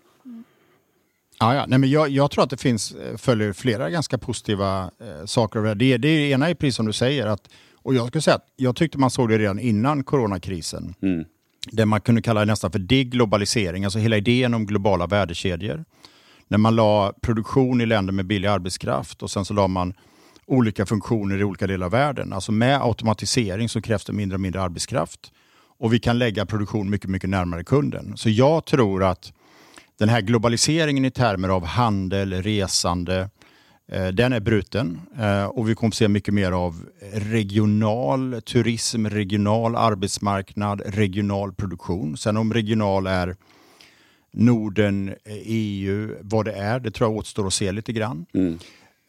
Ja, ja. Nej, men jag, jag, tror att det finns, eh, följer flera ganska positiva eh, saker av det. det. Det ena är precis som du säger, att Och jag skulle säga att jag tyckte man såg det redan innan coronakrisen. Mm. Det man kunde kalla nästan för deglobalisering, alltså hela idén om globala värdekedjor. När man la produktion i länder med billig arbetskraft och sen så la man olika funktioner i olika delar av världen. Alltså med automatisering så krävs det mindre och mindre arbetskraft och vi kan lägga produktion mycket, mycket närmare kunden. Så jag tror att den här globaliseringen i termer av handel, resande, eh, den är bruten eh, och vi kommer se mycket mer av regional turism, regional arbetsmarknad, regional produktion. Sen om regional är Norden, EU, vad det är, det tror jag återstår att se lite grann. Mm.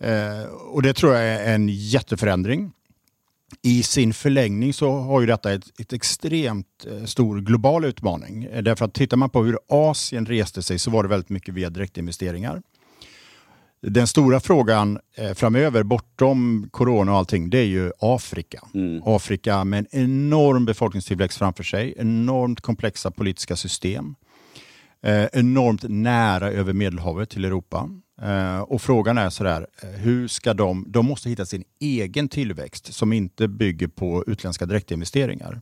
Eh, och det tror jag är en jätteförändring. I sin förlängning så har ju detta ett, ett extremt eh, stor global utmaning. Eh, därför att tittar man på hur Asien reste sig så var det väldigt mycket via direktinvesteringar. Den stora frågan eh, framöver, bortom corona och allting, det är ju Afrika. Mm. Afrika med en enorm befolkningstillväxt framför sig, enormt komplexa politiska system. Eh, enormt nära över Medelhavet till Europa. Eh, och frågan är sådär, eh, hur ska de, de måste hitta sin egen tillväxt som inte bygger på utländska direktinvesteringar.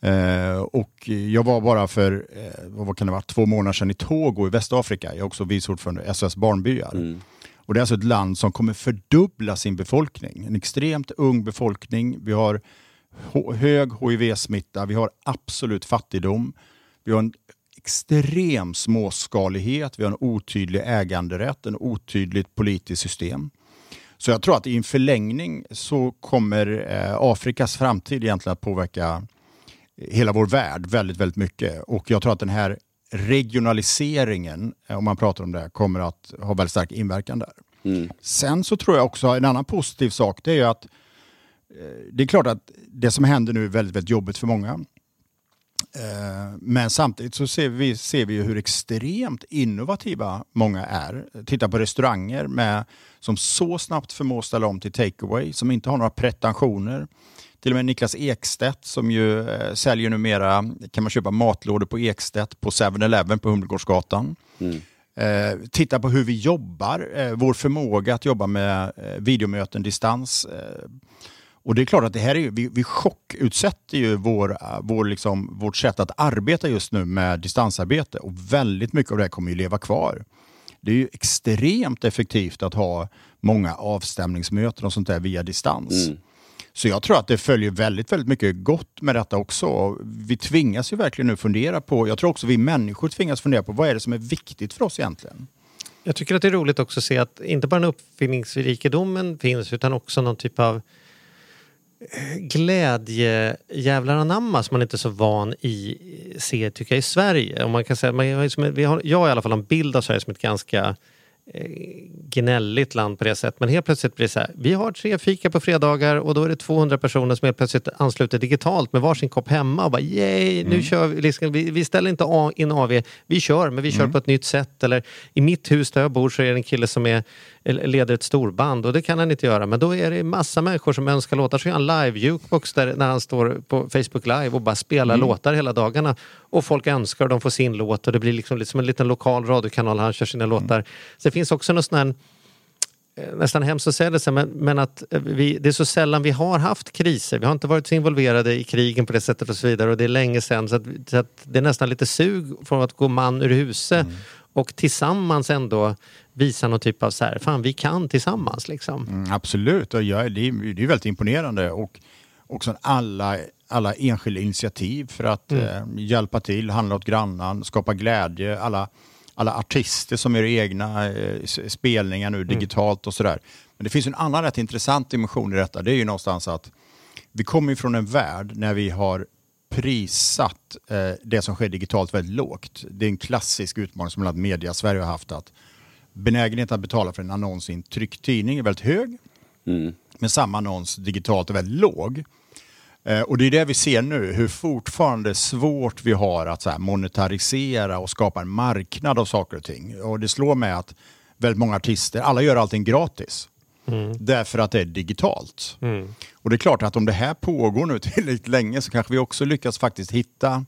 Eh, och jag var bara för, vad kan det vara, två månader sedan i Togo i Västafrika. Jag är också vice ordförande SOS Barnbyar. Mm. Och det är alltså ett land som kommer fördubbla sin befolkning. En extremt ung befolkning. Vi har hög HIV-smitta, vi har absolut fattigdom. Vi har en extrem småskalighet, vi har en otydlig äganderätt, en otydligt politiskt system. Så jag tror att i en förlängning så kommer eh, Afrikas framtid egentligen att påverka hela vår värld väldigt, väldigt mycket. Och jag tror att den här regionaliseringen, eh, om man pratar om det, kommer att ha väldigt stark inverkan där. Mm. Sen så tror jag också, en annan positiv sak, det är ju att eh, det är klart att det som händer nu är väldigt, väldigt jobbigt för många. Eh, men samtidigt så ser vi, ser vi hur extremt innovativa många är. Titta på restauranger med, som så snabbt förmår ställa om till takeaway, som inte har några pretensioner. Till och med Niklas Ekstedt som ju eh, säljer numera, kan man köpa matlådor på Ekstedt på 7-Eleven på Humlegårdsgatan. Mm. Eh, titta på hur vi jobbar, eh, vår förmåga att jobba med eh, videomöten distans. Och det är klart att det här är, vi, vi chockutsätter ju vår, vår liksom, vårt sätt att arbeta just nu med distansarbete och väldigt mycket av det här kommer ju leva kvar. Det är ju extremt effektivt att ha många avstämningsmöten och sånt där via distans. Mm. Så jag tror att det följer väldigt, väldigt mycket gott med detta också. Vi tvingas ju verkligen nu fundera på, jag tror också vi människor tvingas fundera på vad är det som är viktigt för oss egentligen? Jag tycker att det är roligt också att se att inte bara uppfinningsrikedomen finns utan också någon typ av glädje jävlar anamma som man inte är så van i se tycker jag i Sverige. Och man kan säga, man har vi har, jag har i alla fall en bild av Sverige som ett ganska eh, gnälligt land på det sättet. Men helt plötsligt blir det så här, vi har tre fika på fredagar och då är det 200 personer som helt plötsligt ansluter digitalt med varsin kopp hemma och bara yay, nu mm. kör vi, liksom, vi, vi ställer inte in AV, vi kör men vi kör mm. på ett nytt sätt. Eller i mitt hus där jag bor så är det en kille som är leder ett storband och det kan han inte göra. Men då är det massa människor som önskar låtar. Så gör han live-jukebox där när han står på Facebook live och bara spelar mm. låtar hela dagarna. Och folk önskar och de får sin låt och det blir liksom lite som en liten lokal radiokanal han kör sina mm. låtar. Så det finns också någon sån här eh, nästan hemskt att säga det, men, men att vi, det är så sällan vi har haft kriser. Vi har inte varit så involverade i krigen på det sättet och så vidare och det är länge sedan så att, så att det är nästan lite sug från att gå man ur huset mm. Och tillsammans ändå visa någon typ av så här, fan vi kan tillsammans liksom. Mm, absolut, och ja, det, är, det är väldigt imponerande och också alla, alla enskilda initiativ för att mm. eh, hjälpa till, handla åt grannan, skapa glädje, alla, alla artister som gör egna eh, spelningar nu mm. digitalt och sådär. Men det finns en annan rätt intressant dimension i detta, det är ju någonstans att vi kommer från en värld när vi har prissatt eh, det som sker digitalt väldigt lågt. Det är en klassisk utmaning som bland annat media Sverige har haft att benägenheten att betala för en annons i en tryckt tidning är väldigt hög. Mm. Men samma annons digitalt är väldigt låg. Eh, och det är det vi ser nu, hur fortfarande svårt vi har att så monetarisera och skapa en marknad av saker och ting. Och det slår mig att väldigt många artister, alla gör allting gratis. Mm. Därför att det är digitalt. Mm. Och det är klart att om det här pågår nu tillräckligt länge så kanske vi också lyckas faktiskt hitta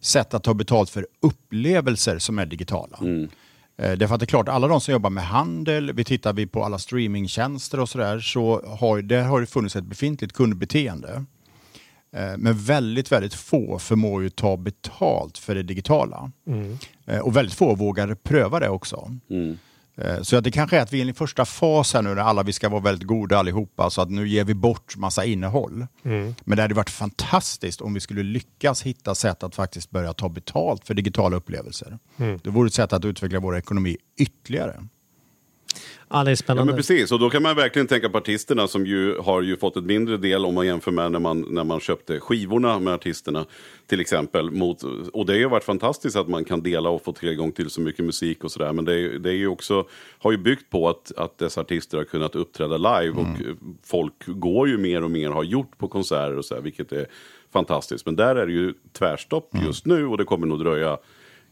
sätt att ta betalt för upplevelser som är digitala. Mm. Eh, Därför att det är klart, alla de som jobbar med handel, vi tittar vi på alla streamingtjänster och sådär, så har, där har det funnits ett befintligt kundbeteende. Eh, Men väldigt, väldigt få förmår ju ta betalt för det digitala. Eh, Och väldigt få vågar pröva det också. Mm. Eh, Så det kanske är att vi är i en första fas här nu när alla vi ska vara väldigt goda allihopa, så att nu ger vi bort massa innehåll. Men det hade varit fantastiskt om vi skulle lyckas hitta sätt att faktiskt börja ta betalt för digitala upplevelser. Det vore ett sätt att utveckla vår ekonomi ytterligare. Ja, det är Ja, spännande. men precis, och då kan man verkligen tänka på artisterna som ju har ju fått ett mindre del om man jämför med när man, när man köpte skivorna med artisterna till exempel. Mot, och det har ju varit fantastiskt att man kan dela och få tillgång till så mycket musik och sådär. Men det, är- det är ju också, har ju byggt på att, att dessa artister har kunnat uppträda live och eh, folk går ju mer och mer har gjort på konserter och så här, vilket är fantastiskt. Men där är det ju tvärstopp just nu och det kommer nog dröja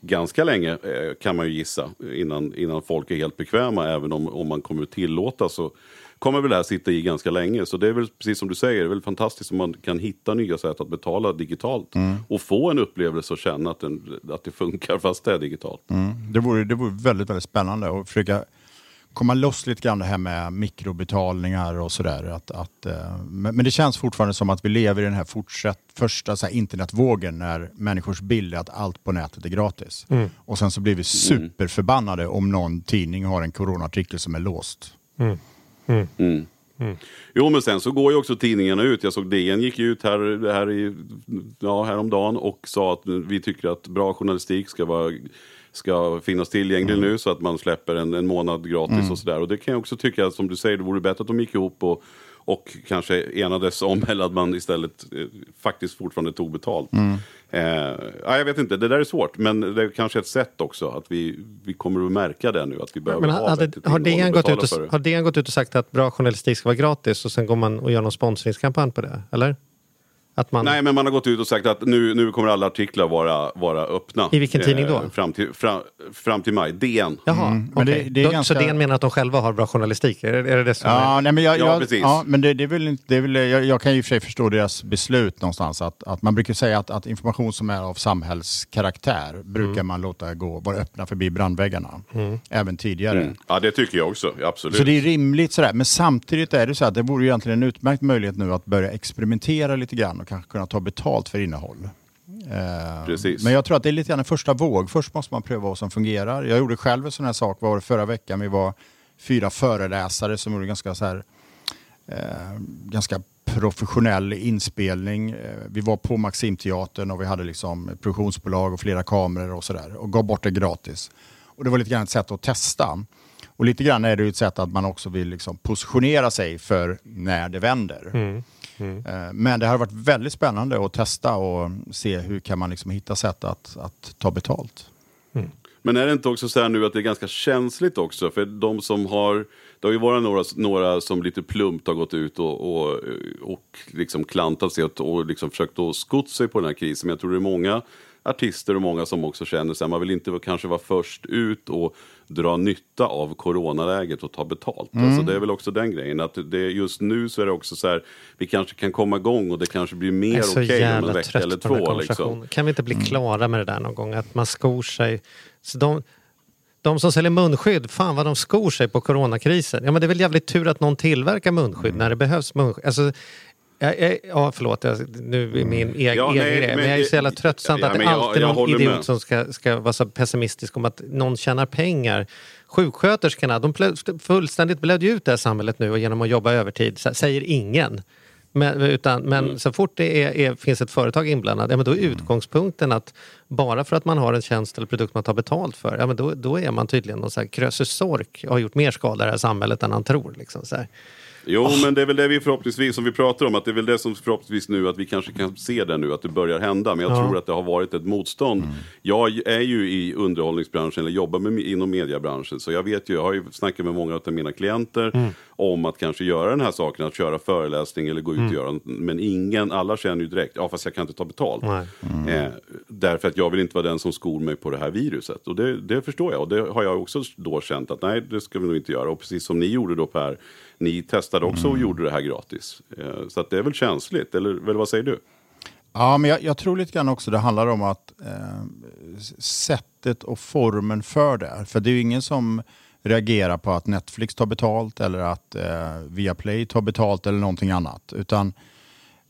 ganska länge eh, kan man ju gissa innan, innan folk är helt bekväma. Även om, om man kommer att tillåta så kommer väl det här sitta i ganska länge. Så det är väl precis som du säger, det är väl fantastiskt om man kan hitta nya sätt att betala digitalt. Och få en upplevelse och känna att, den, att det funkar fast det är digitalt. Mm. Det, vore, det vore väldigt, väldigt spännande att försöka komma loss lite grann det här med mikrobetalningar och sådär. Att, att, eh, men, det känns fortfarande som att vi lever i den här fortsatt, första så här, internetvågen när människors bild är att allt på nätet är gratis. Och sen så blir vi superförbannade om någon tidning har en coronaartikel som är låst. Mm. Jo men sen så går ju också tidningarna ut. Jag såg DN gick ut här, här i, ja, häromdagen och sa att vi tycker att bra journalistik ska, vara, ska finnas tillgänglig nu så att man släpper en, en månad gratis och sådär. Och det kan jag också tycka, som du säger, det vore bättre att de gick ihop och, och kanske enades om eller att man istället eh, faktiskt fortfarande tog betalt. Eh, ja, jag vet inte, det där är svårt. Men det är kanske ett sätt också att vi, vi kommer att märka det nu. Att vi behöver Men ha hade, bättre har, DN gått ut och, det. har DN gått ut och sagt att bra journalistik ska vara gratis och sen går man och gör någon sponsringskampanj på det? Eller? Att man, Nej, men man har gått ut och sagt att nu, nu kommer alla artiklar vara, vara öppna. I vilken tidning då? Fram till, fram, fram till maj. DN. Jaha, Mm, men det- det är Då- ganska- Så DN menar att de själva har bra journalistik? Är, det- är det det som Ja, är? nej, men jag, Ja, jag, precis. ja, men det, det är väl det är väl, jag, jag kan ju i och för sig förstå deras beslut någonstans. Att, att man brukar säga att, att information som är av samhällskaraktär brukar man låta gå, vara öppna förbi brandväggarna. Även tidigare. Mm. Ja, det tycker jag också. Absolut. Så det är rimligt sådär. Men samtidigt är det så att det vore ju egentligen en utmärkt möjlighet nu att börja experimentera lite grann och kanske kunna ta betalt för innehåll. Eh, Precis. Men jag tror att det är lite grann en första våg. Först måste man pröva vad som fungerar. Jag gjorde själv en sån här sak var det förra veckan. Vi var fyra föreläsare som gjorde ganska så här eh, ganska professionell inspelning. Eh, Vi var på Maximteatern och vi hade liksom ett produktionsbolag och flera kameror och sådär och gav bort det gratis. Och det var lite grann ett sätt att testa. Och lite grann är det ju ett sätt att man också vill liksom positionera sig för när det vänder. Eh, Men det har varit väldigt spännande att testa och se hur kan man liksom hitta sätt att, att ta betalt. Men är det inte också så här nu att det är ganska känsligt också? För de som har, det har ju varit några, några som lite plumpt har gått ut och, och, och liksom klantat sig och, och liksom försökt att skott sig på den här krisen. Men jag tror det är många artister och många som också känner sig man vill inte kanske vara först ut och dra nytta av coronaläget och ta betalt. Alltså det är väl också den grejen att det, just nu så är det också så här vi kanske kan komma igång och det kanske blir mer okej om jävla en vecka eller två. Liksom. Kan vi inte bli klara med det där någon gång? Att man skor sig. Så de, de som säljer munskydd, fan vad de skor sig på coronakrisen. Ja men det är väl jävligt tur att någon tillverkar munskydd när det behövs munskydd. Alltså, jag, jag, ja, förlåt, jag, nu är min egen Ja, nej, grej. men Men jag är så jävla tröttsamt ja, att det alltid är någon idiot med. som ska, ska vara så pessimistisk om att någon tjänar pengar. Sjuksköterskorna, de fullständigt blödde ut det här samhället nu och genom att jobba övertid, säger ingen. Men, utan, men Mm. så fort det är, är, finns ett företag inblandat, ja, men då är utgångspunkten att bara för att man har en tjänst eller produkt man tar betalt för, ja, men då, då är man tydligen någon Krösus Sork och har gjort mer skada i det här samhället än han tror. Liksom, så här. Jo, men det är väl det vi förhoppningsvis, som vi pratar om, att det är väl det som förhoppningsvis nu, att vi kanske kan se det nu, att det börjar hända. Men jag Ja. tror att det har varit ett motstånd. Jag är ju i underhållningsbranschen, eller jobbar med, inom mediebranschen, så jag vet ju, jag har ju snackat med många av mina klienter om att kanske göra den här saken, att köra föreläsning eller gå ut och göra, men ingen, alla känner ju direkt, ja fast jag kan inte ta betalt. Nej. Eh, därför att jag vill inte vara den som skor mig på det här viruset. Och det, det förstår jag. Och det har jag också då känt att nej, det ska vi nog inte göra. Och precis som ni gjorde då Per, ni testade också och gjorde det här gratis. Eh, så att det är väl känsligt, eller, eller vad säger du? Ja, men jag, jag, tror lite grann också det handlar om att eh, sättet och formen för det. För det är ju ingen som reagerar på att Netflix tar betalt eller att eh, Viaplay tar betalt eller någonting annat. Utan,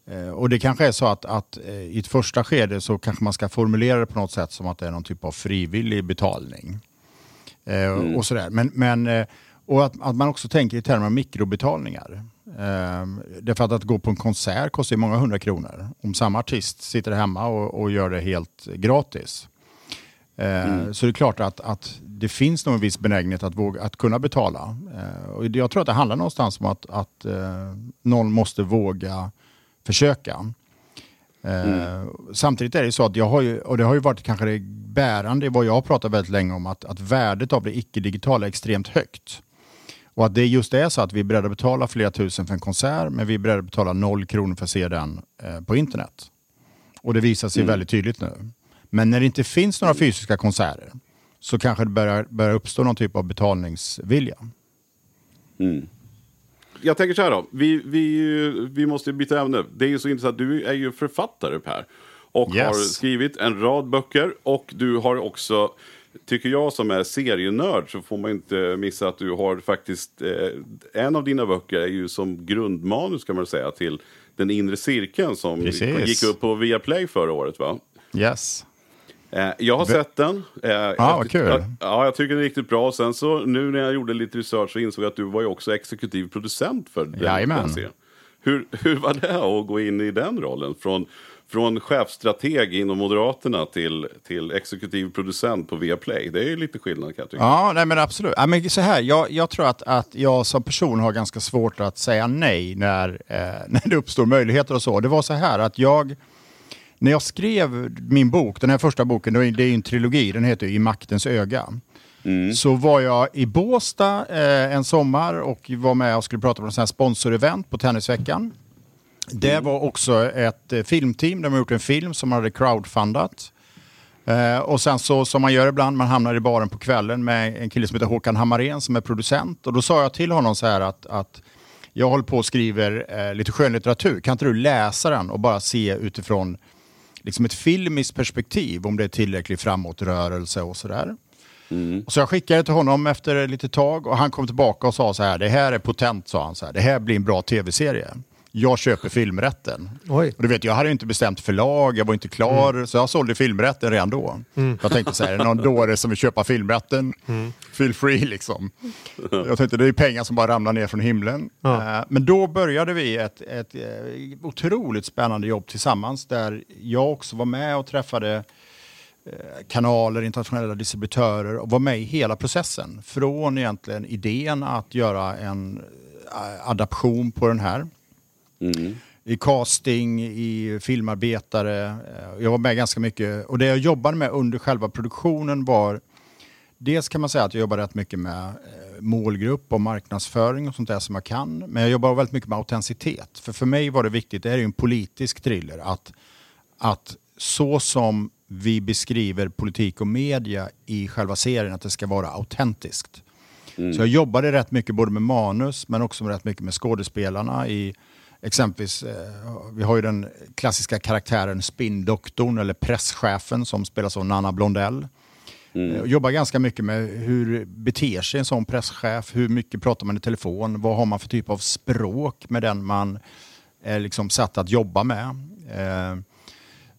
eh, och det kanske är så att, att eh, i ett första skede så kanske man ska formulera det på något sätt som att det är någon typ av frivillig betalning. Eh, mm. och sådär. Men, men, eh, och att, att man också tänker i termer av mikrobetalningar. Eh, därför att att gå på en konsert kostar många hundra kronor. Om samma artist sitter hemma och, och gör det helt gratis. Eh, mm. Så det är klart att, att det finns nog en viss benägenhet att, våga, att kunna betala. Eh, och jag tror att det handlar någonstans om att, att eh, någon måste våga försöka. Mm. Samtidigt är det så att jag har ju, och det har ju varit kanske det bärande i vad jag har pratat väldigt länge om, att, att värdet av det icke-digitala är extremt högt. Och att det just är så att vi är beredda att betala flera tusen för en konsert, men vi är beredda att betala noll kronor för att se den på internet. Och det visar sig mm. väldigt tydligt nu. Men när det inte finns några fysiska konserter så kanske det börjar, börjar uppstå någon typ av betalningsvilja. Mm. Jag tänker så här då, vi, vi, vi måste byta ämne. Det är ju så intressant, du är ju författare Per. Och yes. har skrivit en rad böcker och du har också tycker jag som är serienörd så får man inte missa att du har faktiskt eh, en av dina böcker är ju som grundmanus kan man säga till Den inre cirkeln som Precis. gick upp på Viaplay förra året va? Yes. Eh, jag har sett den. Eh, ah, vad kul. Ja, jag tycker den är riktigt bra. Sen så nu när jag gjorde lite research så insåg jag att du var ju också exekutiv producent för den, den serien. Hur, hur var det att gå in i den rollen? Från, från chefstrateg inom Moderaterna till, till exekutiv producent på Viaplay. Det är ju lite skillnad kan jag tycka. Ja, nej, men absolut. Ja, men så här, jag, jag tror att, att jag som person har ganska svårt att säga nej när, eh, när det uppstår möjligheter och så. Det var så här att jag när jag skrev min bok, den här första boken, det är ju en trilogi, den heter I maktens öga. Mm. Så var jag i Båstad eh, en sommar och var med och skulle prata på en sponsorevent på Tennisveckan. Det mm. var också ett eh, filmteam, de har gjort en film som hade crowdfundat. Eh, och sen så som man gör ibland, man hamnar i baren på kvällen med en kille som heter Håkan Hammarén som är producent. Och då sa jag till honom så här att, att jag håller på och skriver eh, lite skönlitteratur, kan inte du läsa den och bara se utifrån liksom ett filmiskt perspektiv om det är tillräcklig framåtrörelse och sådär. Mm. Så jag skickade till honom efter lite tag och han kom tillbaka och sa så här, det här är potent, sa han. Så här, det här blir en bra tv-serie jag köper filmrätten. Oj. Och du vet, jag hade inte bestämt förlag, jag var inte klar, mm. så jag sålde filmrätten redan då. Mm. Jag tänkte så här, är det någon dåre som vill köpa filmrätten, mm. feel free liksom. Jag tänkte, det är pengar som bara ramlar ner från himlen. Ja. Uh, men då började vi ett, ett, ett eh, otroligt spännande jobb tillsammans, där jag också var med och träffade eh, kanaler, internationella distributörer och var med i hela processen. Från egentligen idén att göra en adaption på den här Mm. I casting, i filmarbetare. Eh, jag var med ganska mycket. Och det jag jobbade med under själva produktionen var Dels kan man säga att jag jobbar rätt mycket med eh, målgrupp och marknadsföring och sånt där som jag kan. Men jag jobbar väldigt mycket med autenticitet. För för mig var det viktigt, det här är ju en politisk thriller, att, att så som vi beskriver politik och media i själva serien, att det ska vara autentiskt. Mm. Så jag jobbade rätt mycket både med manus men också rätt mycket med skådespelarna i Exempelvis, eh, vi har ju den klassiska karaktären spindoktorn eller presschefen som spelas av Nanna Blondell. Mm. Eh, jobbar ganska mycket med hur beter sig en sån presschef, hur mycket pratar man i telefon, vad har man för typ av språk med den man är liksom satt att jobba med.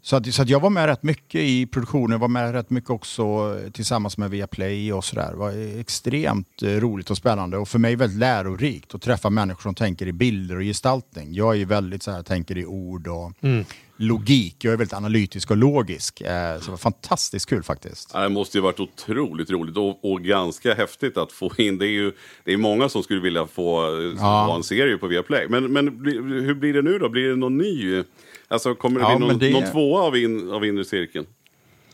Eh, så, att, så att jag var med rätt mycket i produktionen, var med rätt mycket också tillsammans med Viaplay och sådär. Det var extremt eh, roligt och spännande och för mig väldigt lärorikt att träffa människor som tänker i bilder och gestaltning. Jag är väldigt så här, tänker i ord och mm. logik. Jag är väldigt analytisk och logisk. Eh, så det var fantastiskt kul faktiskt. Det måste ju varit otroligt roligt och, och ganska häftigt att få in. Det är ju det är många som skulle vilja få ja. ha en serie på Viaplay. Men, men hur blir det nu då? Blir det någon ny? Alltså kommer det ja, bli någon, det... någon tvåa av, in, av inre cirkeln?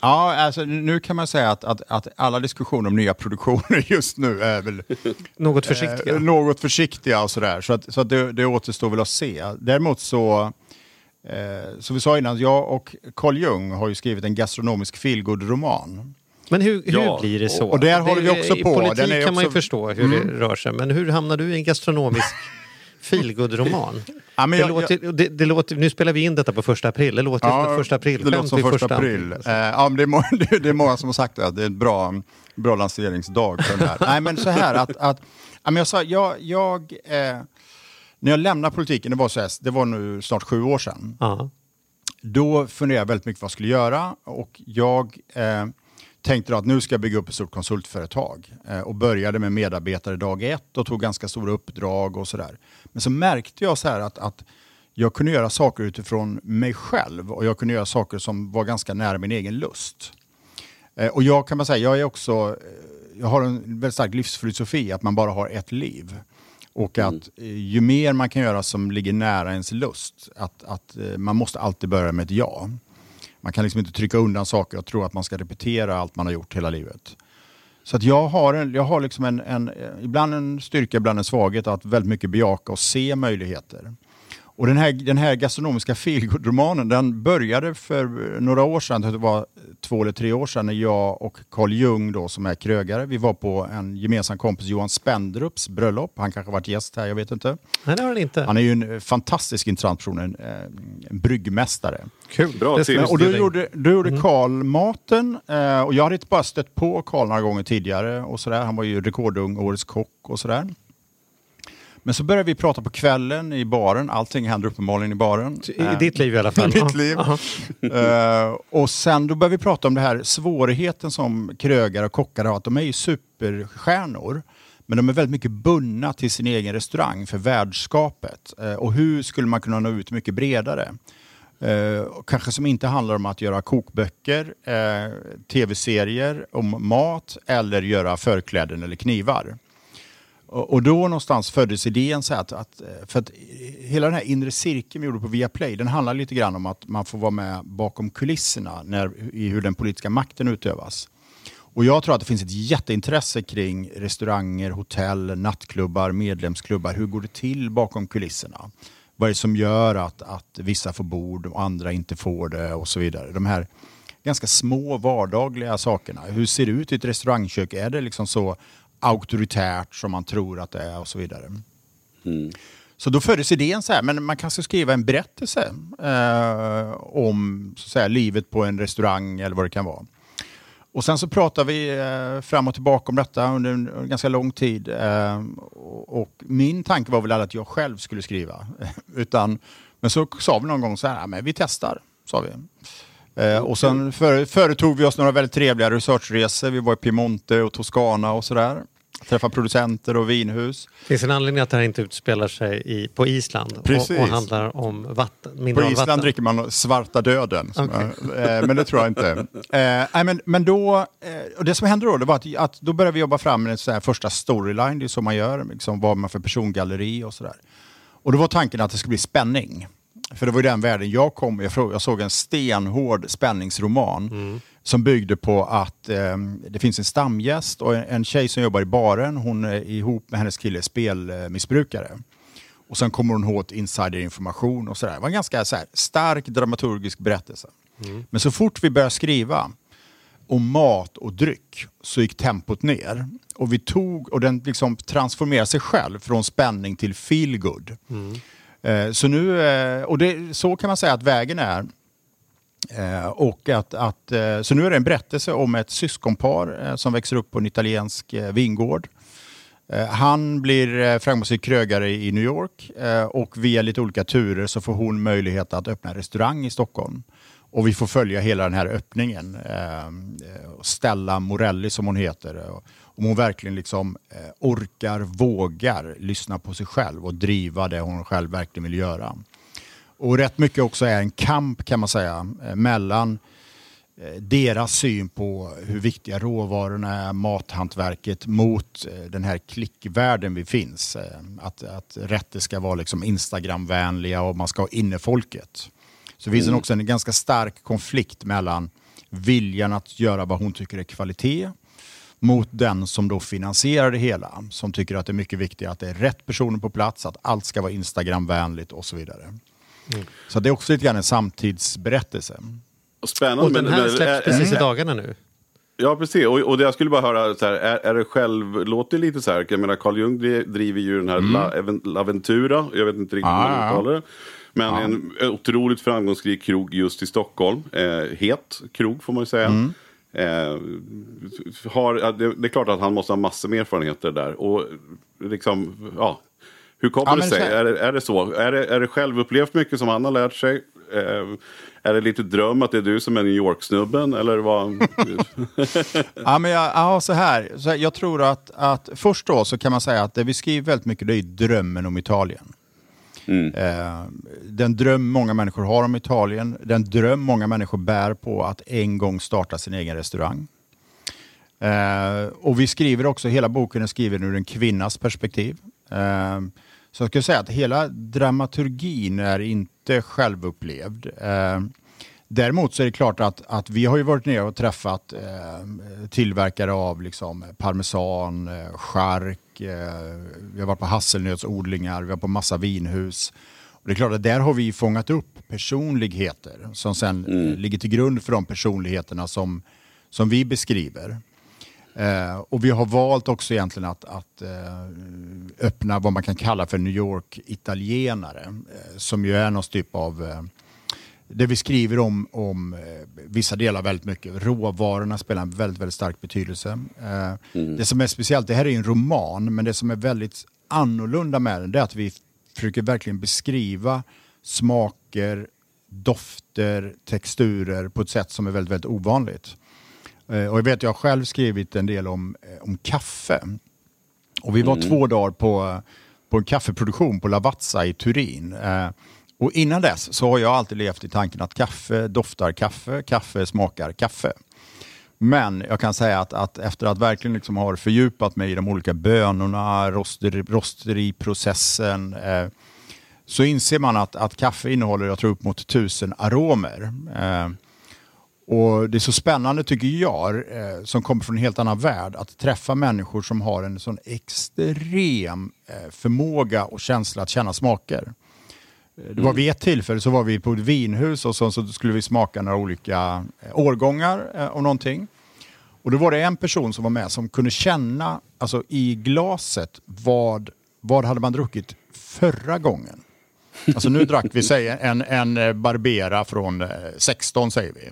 Ja, alltså, nu kan man säga att, att, att, alla diskussioner om nya produktioner just nu är väl något försiktiga. Eh, något försiktiga och sådär. Så, att, så att det, det återstår väl att se. Däremot så, eh, som vi sa innan, jag och Carl Jung har ju skrivit en gastronomisk feelgood-roman. Men hur, hur ja, blir det så? Och där håller vi också på. I politik kan också... man ju förstå hur mm. det rör sig, men hur hamnar du i en gastronomisk feelgood-roman. Ja, det jag- låter, det, det låter, nu spelar vi in detta på första april. Det låter som ett första april det låter som vid första april. Eh, ja, men det, är må, det, är många som har sagt det, det är en bra, bra lanseringsdag för den här. Nej, men så här att, att ja, men jag sa, jag, jag, eh, när jag lämnade politiken, det var, så här, det var nu snart sju år sedan, Ja. då funderade jag väldigt mycket vad jag skulle göra och jag eh, tänkte då att nu ska jag bygga upp ett stort konsultföretag eh, och började med medarbetare dag ett och tog ganska stora uppdrag och sådär. Men så märkte jag så här att, att jag kunde göra saker utifrån mig själv och jag kunde göra saker som var ganska nära min egen lust. Eh, och jag kan man säga, jag är också, eh, jag har en väldigt stark livsfilosofi att man bara har ett liv. Och att eh, ju mer man kan göra som ligger nära ens lust, att, att man måste alltid börja med ett ja. Man kan liksom inte trycka undan saker och tro att man ska repetera allt man har gjort hela livet. Så att jag har, en, jag har liksom en, en, eh, ibland en styrka, ibland en svaghet att väldigt mycket bejaka och se möjligheter. Och den här, den här gastronomiska feelgood-romanen den började för några år sedan, det var två eller tre år sedan, när jag och Carl Jung då, som är krögare, vi var på en gemensam kompis, Johan Spendrups bröllop. Han kanske har varit gäst här, jag vet inte. Nej, det har den inte. Han är ju en eh, fantastiskt intressant person, en, eh, en bryggmästare. Kul. Bra tips. Och då gjorde, då gjorde Carl maten eh, och jag hade inte bara stött på Carl några gånger tidigare och sådär. Han var ju rekordung, årets kock och sådär. Men så började vi prata på kvällen i baren. Allting händer uppenbarligen i baren. I ditt liv i alla fall. I mitt liv. Eh, och sen då började vi prata om det här svårigheten som krögare och kockar har. Att de är ju superstjärnor. Men de är väldigt mycket bundna till sin egen restaurang för värdskapet. Eh, och hur skulle man kunna nå ut mycket bredare? Och kanske som inte handlar om att göra kokböcker, tv-serier om mat eller göra förkläden eller knivar. Och, och då någonstans föddes idén så här att, att, eh, för att eh, hela den här inre cirkeln vi gjorde på Viaplay, den handlar lite grann om att man får vara med bakom kulisserna när, i hur den politiska makten utövas. Och jag tror att det finns ett jätteintresse kring restauranger, hotell, nattklubbar, medlemsklubbar. Hur går det till bakom kulisserna? Vad är det som gör att, att vissa får bord och andra inte får det och så vidare. De här ganska små vardagliga sakerna. Hur ser det ut i ett restaurangkök? Är det liksom så auktoritärt som man tror att det är och så vidare. Så då föddes idén så här, men man kanske skriva en berättelse eh, om så säga, livet på en restaurang eller vad det kan vara. Och sen så pratade vi eh, fram och tillbaka om detta under en, en ganska lång tid. Eh, och, och min tanke var väl att jag själv skulle skriva. Utan, men så sa vi någon gång så här, "Ja, men vi testar, sa vi. Eh, och sen för, företog vi oss några väldigt trevliga researchresor. Vi var i Piemonte och Toscana och sådär. Träffade producenter och vinhus. Finns en anledning att det här inte utspelar sig i, på Island och, och handlar om vatten, På? Island dricker man svarta döden. jag- eh, men det tror jag inte. Eh, men, men då, eh, och det som hände då, det var att, att då började vi jobba fram en sån här första storyline, det är så man gör, liksom, vad man för persongalleri och sådär. Och då var tanken att det skulle bli spänning. För det var ju den världen jag kom jag, jag såg en stenhård spänningsroman som byggde på att eh, det finns en stamgäst och en, en tjej som jobbar i baren, hon är ihop med hennes kille spelmissbrukare. Och sen kommer hon åt insiderinformation och sådär. Det var en ganska så här, stark dramaturgisk berättelse. Men så fort vi började skriva om mat och dryck så gick tempot ner. Och vi tog, och den liksom transformerade sig själv från spänning till feelgood. Mm. Eh, så nu, eh, och det, så kan man säga att vägen är. Eh, och att, att, så nu är det en berättelse om ett syskonpar som växer upp på en italiensk vingård. Han blir framgångsrik krögare i New York och via lite olika turer så får hon möjlighet att öppna en restaurang i Stockholm. Och vi får följa hela den här öppningen. Stella Morelli som hon heter. Om hon verkligen liksom eh, orkar, vågar lyssna på sig själv och driva det hon själv verkligen vill göra. Och rätt mycket också är en kamp kan man säga eh, mellan eh, deras syn på hur viktiga råvarorna är, mathantverket mot den här klickvärlden vi finns. Att, att rätter ska vara liksom Instagramvänliga och man ska ha innefolket. Så det finns en också en ganska stark konflikt mellan viljan att göra vad hon tycker är kvalitet mot den som då finansierar det hela. Som tycker att det är mycket viktigt att det är rätt personer på plats, att allt ska vara Instagramvänligt och så vidare. Så det är också lite grann en samtidsberättelse. Och Spännande. Och den här men- släpps är- precis i dagarna nu. Ja, precis. Och, och jag skulle bara höra, så här, är, är det själv, låter det lite så här, jag menar Carl Jung driver ju den här mm. La, Laventura, jag vet inte riktigt ah, hur man uttalar det. Men ja. en otroligt framgångsrik krog just i Stockholm. Eh, het krog får man ju säga. Mm. Eh, har, det, det, är klart att han måste ha massor med erfarenheter där. Och liksom, ja. Hur kommer ja, det sig? Så... Är, det, är det så? Är det, är det självupplevt mycket som han har lärt sig? Eh, är det lite dröm att det är du som är New York-snubben? Eller vad? ja, men jag, ja, så här. Så jag tror att, att först då så kan man säga att det vi skriver väldigt mycket det är drömmen om Italien. Mm. Eh, den dröm många människor har om Italien, den dröm många människor bär på att en gång starta sin egen restaurang. Eh, och vi skriver också, hela boken är skriven ur en kvinnas perspektiv. Eh, så jag skulle säga att hela dramaturgin är inte självupplevd. Eh, däremot så är det klart att, att vi har ju varit nere och träffat eh, tillverkare av liksom parmesan, eh, chark, eh, vi har varit på hasselnötsodlingar, vi har på massa vinhus. Och det är klart att där har vi fångat upp personligheter som sen mm. ligger till grund för de personligheterna som, som vi beskriver. Eh, och vi har valt också egentligen att, att eh, öppna vad man kan kalla för New York-italienare, eh, som ju är någon typ av det vi skriver om, om eh, vissa delar väldigt mycket. Råvarorna spelar en väldigt, väldigt stark betydelse. Eh, mm. Det som är speciellt, det här är en roman, men det som är väldigt annorlunda med den, det är att vi försöker verkligen beskriva smaker, dofter, texturer på ett sätt som är väldigt, väldigt ovanligt. Eh, och jag vet, jag har själv skrivit en del om, om kaffe. Och vi var mm. två dagar på, på en kaffeproduktion på Lavazza i Turin. Och innan dess så har jag alltid levt i tanken att kaffe doftar kaffe, kaffe smakar kaffe. Men jag kan säga att, att efter att verkligen liksom har fördjupat mig i de olika bönorna, roster, rosteriprocessen, eh, så inser man att, att kaffe innehåller, jag tror, upp mot tusen aromer. Eh, och Det är så spännande tycker jag, eh, som kommer från en helt annan värld, att träffa människor som har en sån extrem eh, förmåga och känsla att känna smaker. Eh, det var vid ett tillfälle så var vi på ett vinhus och så, så skulle vi smaka några olika eh, årgångar eh, någonting. Och då var det en person som var med som kunde känna alltså, i glaset vad, vad hade man druckit förra gången. Alltså nu drack vi säg, en, en eh, Barbera från 16 säger vi.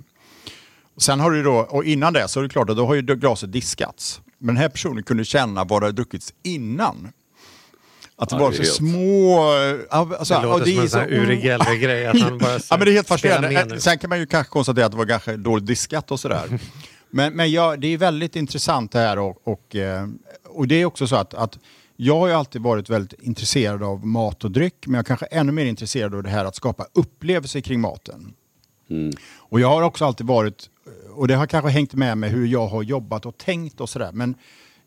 Sen har du då, och innan det så är det klart att då har ju glaset diskats. Men den här personen kunde känna vad det hade druckits innan. Att det ja, var så helt... små... Alltså, det låter det som en sån här Uri Geller-grej. ja, men det är helt fascinerande. Sen kan man ju kanske konstatera att det var ganska dåligt diskat och sådär. men men ja, det är väldigt intressant det här och, och, eh, och det är också så att, att jag har ju alltid varit väldigt intresserad av mat och dryck, men jag är kanske ännu mer intresserad av det här att skapa upplevelser kring maten. Mm. Och jag har också alltid varit, och det har kanske hängt med mig hur jag har jobbat och tänkt och sådär, men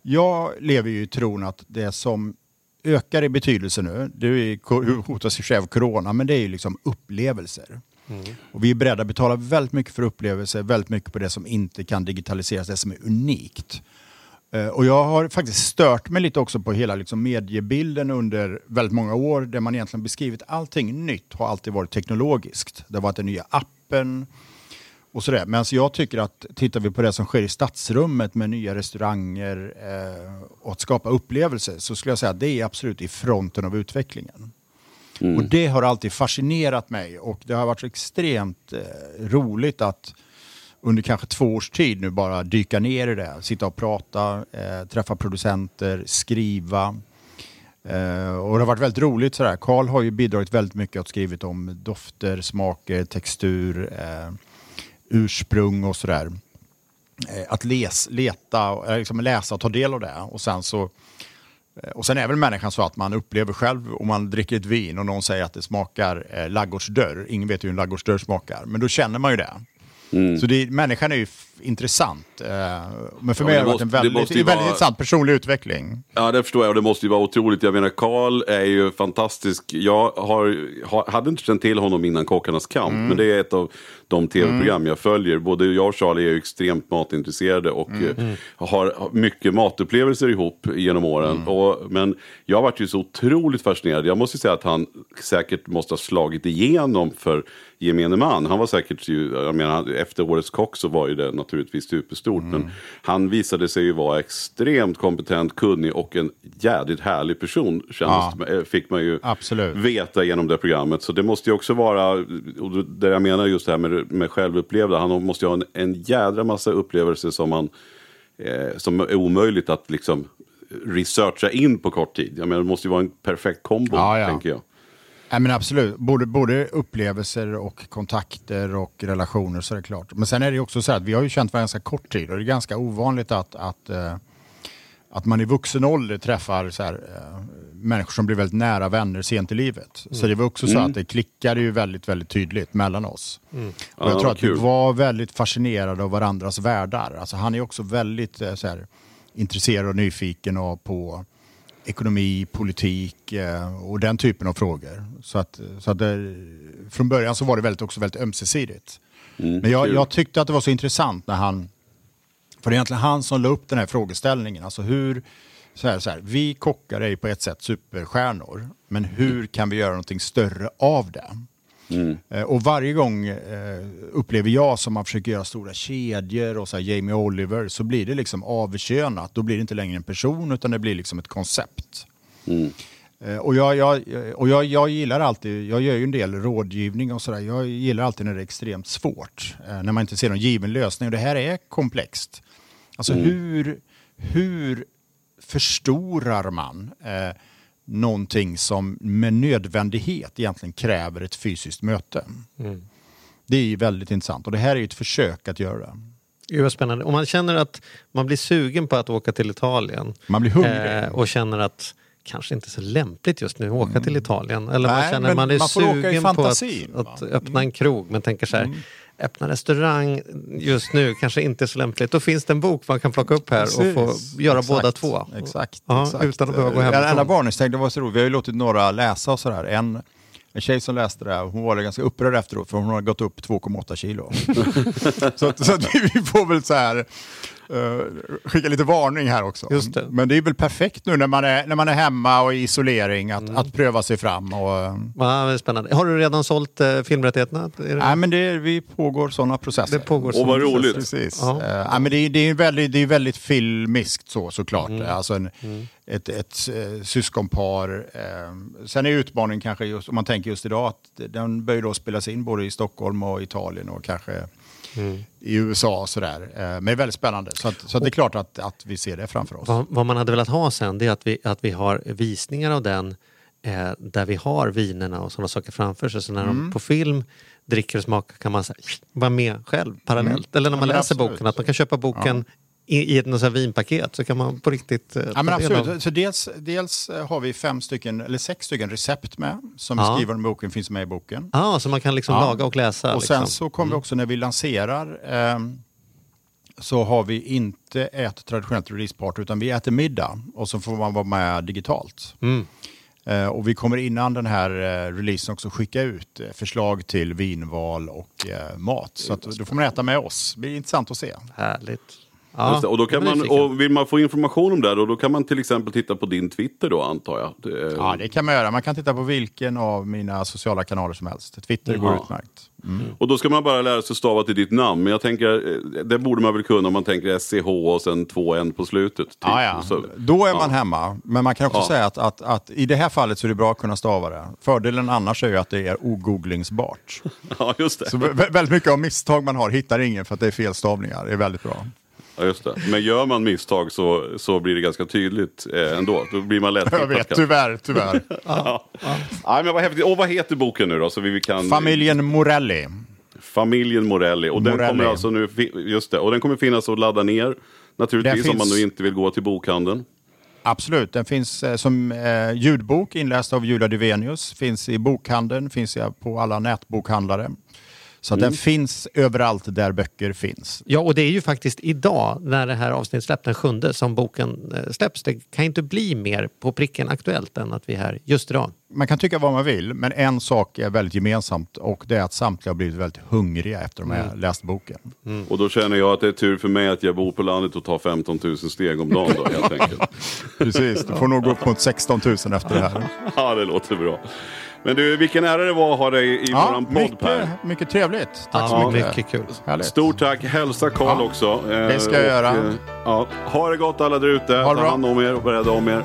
jag lever ju i tron att det som ökar i betydelse nu. Det hotas i och av corona, men det är ju liksom upplevelser. Mm. Och vi är beredda att betala väldigt mycket för upplevelser, väldigt mycket på det som inte kan digitaliseras, det som är unikt. Uh, och jag har faktiskt stört mig lite också på hela liksom, mediebilden under väldigt många år, där man egentligen beskrivit allting nytt har alltid varit teknologiskt. Det har varit den nya appen, och sådär. Men alltså jag tycker att tittar vi på det som sker i stadsrummet med nya restauranger eh, och att skapa upplevelser så skulle jag säga att det är absolut i fronten av utvecklingen. Mm. Och det har alltid fascinerat mig och det har varit extremt eh, roligt att under kanske två års tid nu bara dyka ner i det. Sitta och prata, eh, träffa producenter, skriva. Eh, och det har varit väldigt roligt sådär. Karl har ju bidragit väldigt mycket och skrivit om dofter, smaker, textur. Eh, ursprung och sådär. Eh, att les, leta, liksom läsa och ta del av det. Och sen så eh, och sen är väl människan så att man upplever själv om man dricker ett vin och någon säger att det smakar eh, laggårdsdörr. Ingen vet ju hur en laggårdsdörr smakar, men då känner man ju det. Mm. Så det, människan är ju intressant. Eh, men för ja, mig har det varit en väldigt, väldigt vara... intressant personlig utveckling. Ja, det förstår jag och det måste ju vara otroligt. Jag menar, Karl är ju fantastisk. Jag har, hade inte känt till honom innan Kockarnas kamp, mm. men det är ett av de tv-program mm. jag följer. Både jag och Charlie är ju extremt matintresserade och mm. Eh, har mycket matupplevelser ihop genom åren. Mm. Och, men jag har varit ju så otroligt fascinerad. Jag måste säga att han säkert måste ha slagit igenom för gemene man. Han var säkert ju, jag menar, efter Årets kock så var ju det naturligtvis superstort. Mm. Men han visade sig ju vara extremt kompetent, kunnig och en jädrigt härlig person. Kändes, Ja. Fick man ju Absolut. veta genom det programmet. Så det måste ju också vara, och det jag menar just det här med, med självupplevda. Han måste ju ha en, en jädra massa upplevelser som, man, eh, som är omöjligt att liksom researcha in på kort tid. Jag menar, det måste ju vara en perfekt kombo, Ja, ja. tänker jag. Nej, men absolut, både, både upplevelser och kontakter och relationer så är det klart. Men sen är det också så att vi har ju känt varandra ganska kort tid och det är ganska ovanligt att, att, eh, att man i vuxen ålder träffar så här, eh, människor som blir väldigt nära vänner sent i livet. Så det var också så att det klickade ju väldigt, väldigt tydligt mellan oss. Och Ja, jag tror vad att vi kul. var väldigt fascinerade av varandras världar. Alltså han är också väldigt eh, så här, intresserad och nyfiken och på ekonomi, politik eh, och den typen av frågor. Så att, så att det, från början så var det väldigt, också väldigt ömsesidigt. Men jag, jag tyckte att det var så intressant när han, för det är egentligen han som la upp den här frågeställningen. Alltså hur, så här, så här, vi kockar är ju på ett sätt superstjärnor, men hur kan vi göra någonting större av det? Eh, Och varje gång eh, upplever jag som man försöker göra stora kedjor och så här Jamie Oliver så blir det liksom avkönat. Då blir det inte längre en person utan det blir liksom ett koncept. Eh, Och, jag, jag, och jag, jag gillar alltid, jag gör ju en del rådgivning och sådär. Jag gillar alltid när det är extremt svårt. eh, När man inte ser någon given lösning. Och det här är komplext. Alltså hur, hur förstorar man eh, någonting som med nödvändighet egentligen kräver ett fysiskt möte? Det är väldigt intressant och det här är ett försök att göra det. Gud spännande. Om man känner att man blir sugen på att åka till Italien Man blir hungrig. eh, och känner att kanske inte så lämpligt just nu att åka till Italien. Eller man Nej, känner men att man är man sugen på att, att öppna en krog men tänker så här, öppna restaurang just nu kanske inte är så lämpligt. Då finns det en bok man kan plocka upp här och få Precis. göra Exakt. båda två. Exakt. Ja, exakt. Utan att behöva gå hemifrån. varningstecken, det var så roligt, vi har ju låtit några läsa och sådär. En, en tjej som läste det, här, hon var ganska upprörd efteråt för hon har gått upp 2,8 kilo. så att, så att vi får väl så här skicka lite varning här också. Just det. Men det är väl perfekt nu när man är, när man är hemma och i isolering att, att pröva sig fram. Och, eh, Ja, det är spännande. Har du redan sålt eh, filmrättigheterna? Det... Nej, men det, vi pågår sådana processer. Det pågår Åh, vad roligt. Precis. Ja. Ja. ja, men det, är, det, är väldigt, det är väldigt filmiskt så såklart. Mm. Alltså en, ett, ett eh, syskonpar. Eh, sen är utmaningen kanske, just, om man tänker just idag, att den bör ju då spelas in både i Stockholm och Italien och kanske Mm. i USA och sådär. Eh, men det är väldigt spännande. Så, att, så att det är klart att, att vi ser det framför oss. Vad, vad man hade velat ha sen det är att vi, att vi har visningar av den eh, där vi har vinerna och sådana saker framför sig. Så när Mm. de på film dricker och smakar kan man här, vara med själv parallellt. Eller när man Mm. Ja, läser absolut. boken, att man kan köpa boken i, i ett något vinpaket så kan man på riktigt eh, Ja, men absolut. av. Så dels, dels eh, har vi fem stycken, eller sex stycken recept med som Ja. skriver om boken, finns med i boken. Ja, så man kan liksom Ja. laga och läsa. Och liksom. sen så kommer vi också när vi lanserar ehm, så har vi inte ett traditionellt releaseparty utan vi äter middag och så får man vara med digitalt. Mm. Eh, och vi kommer innan den här eh, releasen också skicka ut eh, förslag till vinval och eh, mat. Så att, då får man äta med oss. Det blir intressant att se. Härligt. Det, och, då kan man, och vill man få information om det då, då kan man till exempel titta på din Twitter då antar jag. Det, Ja, det kan man göra. Man kan titta på vilken av mina sociala kanaler som helst. Twitter går Ja. utmärkt. Och då ska man bara lära sig stava till ditt namn. Men jag tänker, eh, det borde man väl kunna om man tänker SCH och sen två N på slutet. Typ. Ja, ja. Så, Då är ja. man hemma. Men man kan också Ja. säga att, att, att i det här fallet så är det bra att kunna stava det. Fördelen annars är ju att det är ogooglingsbart. ja, just det. Så vä- väldigt mycket av misstag man har hittar ingen för att det är fel stavningar. Det är väldigt bra. Ja, just det. Men gör man misstag så, så blir det ganska tydligt eh, ändå. Då blir man lätt Jag vet, tyvärr, tyvärr. Ja. Nej, men vad häftigt. Och vad heter boken nu då? Så vi kan... Familjen Morelli. Familjen Morelli. Och den Morelli. kommer alltså nu, just det, och den kommer finnas att ladda ner. Naturligtvis Den om man finns- nu inte vill gå till bokhandeln. Absolut, den finns eh, som eh, ljudbok inläst av Julia Duvenius. Finns i bokhandeln, finns på alla nätbokhandlare. Så att den finns överallt där böcker finns. Ja, och det är ju faktiskt idag när det här avsnittet släpps, den sjunde, som boken eh, släpps. Det kan inte bli mer på pricken aktuellt än att vi är här just idag. Man kan tycka vad man vill, men en sak är väldigt gemensamt och det är att samtliga har blivit väldigt hungriga efter de här läst boken. Och då känner jag att det är tur för mig att jag bor på landet och tar 15 000 steg om dagen då helt enkelt. Precis, du får nog gå upp mot 16 000 efter det här. Ja, det låter bra. Men du, vilken ära det var att ha dig i Ja, våran podd mycket, Per. mycket trevligt. Tack Ja, så mycket. mycket kul. Härligt. Stort tack. Hälsa Karl Ja, också. Det ska jag göra. eh, Ja, ha det gott alla där ute. Ta hand om er och rädda om er.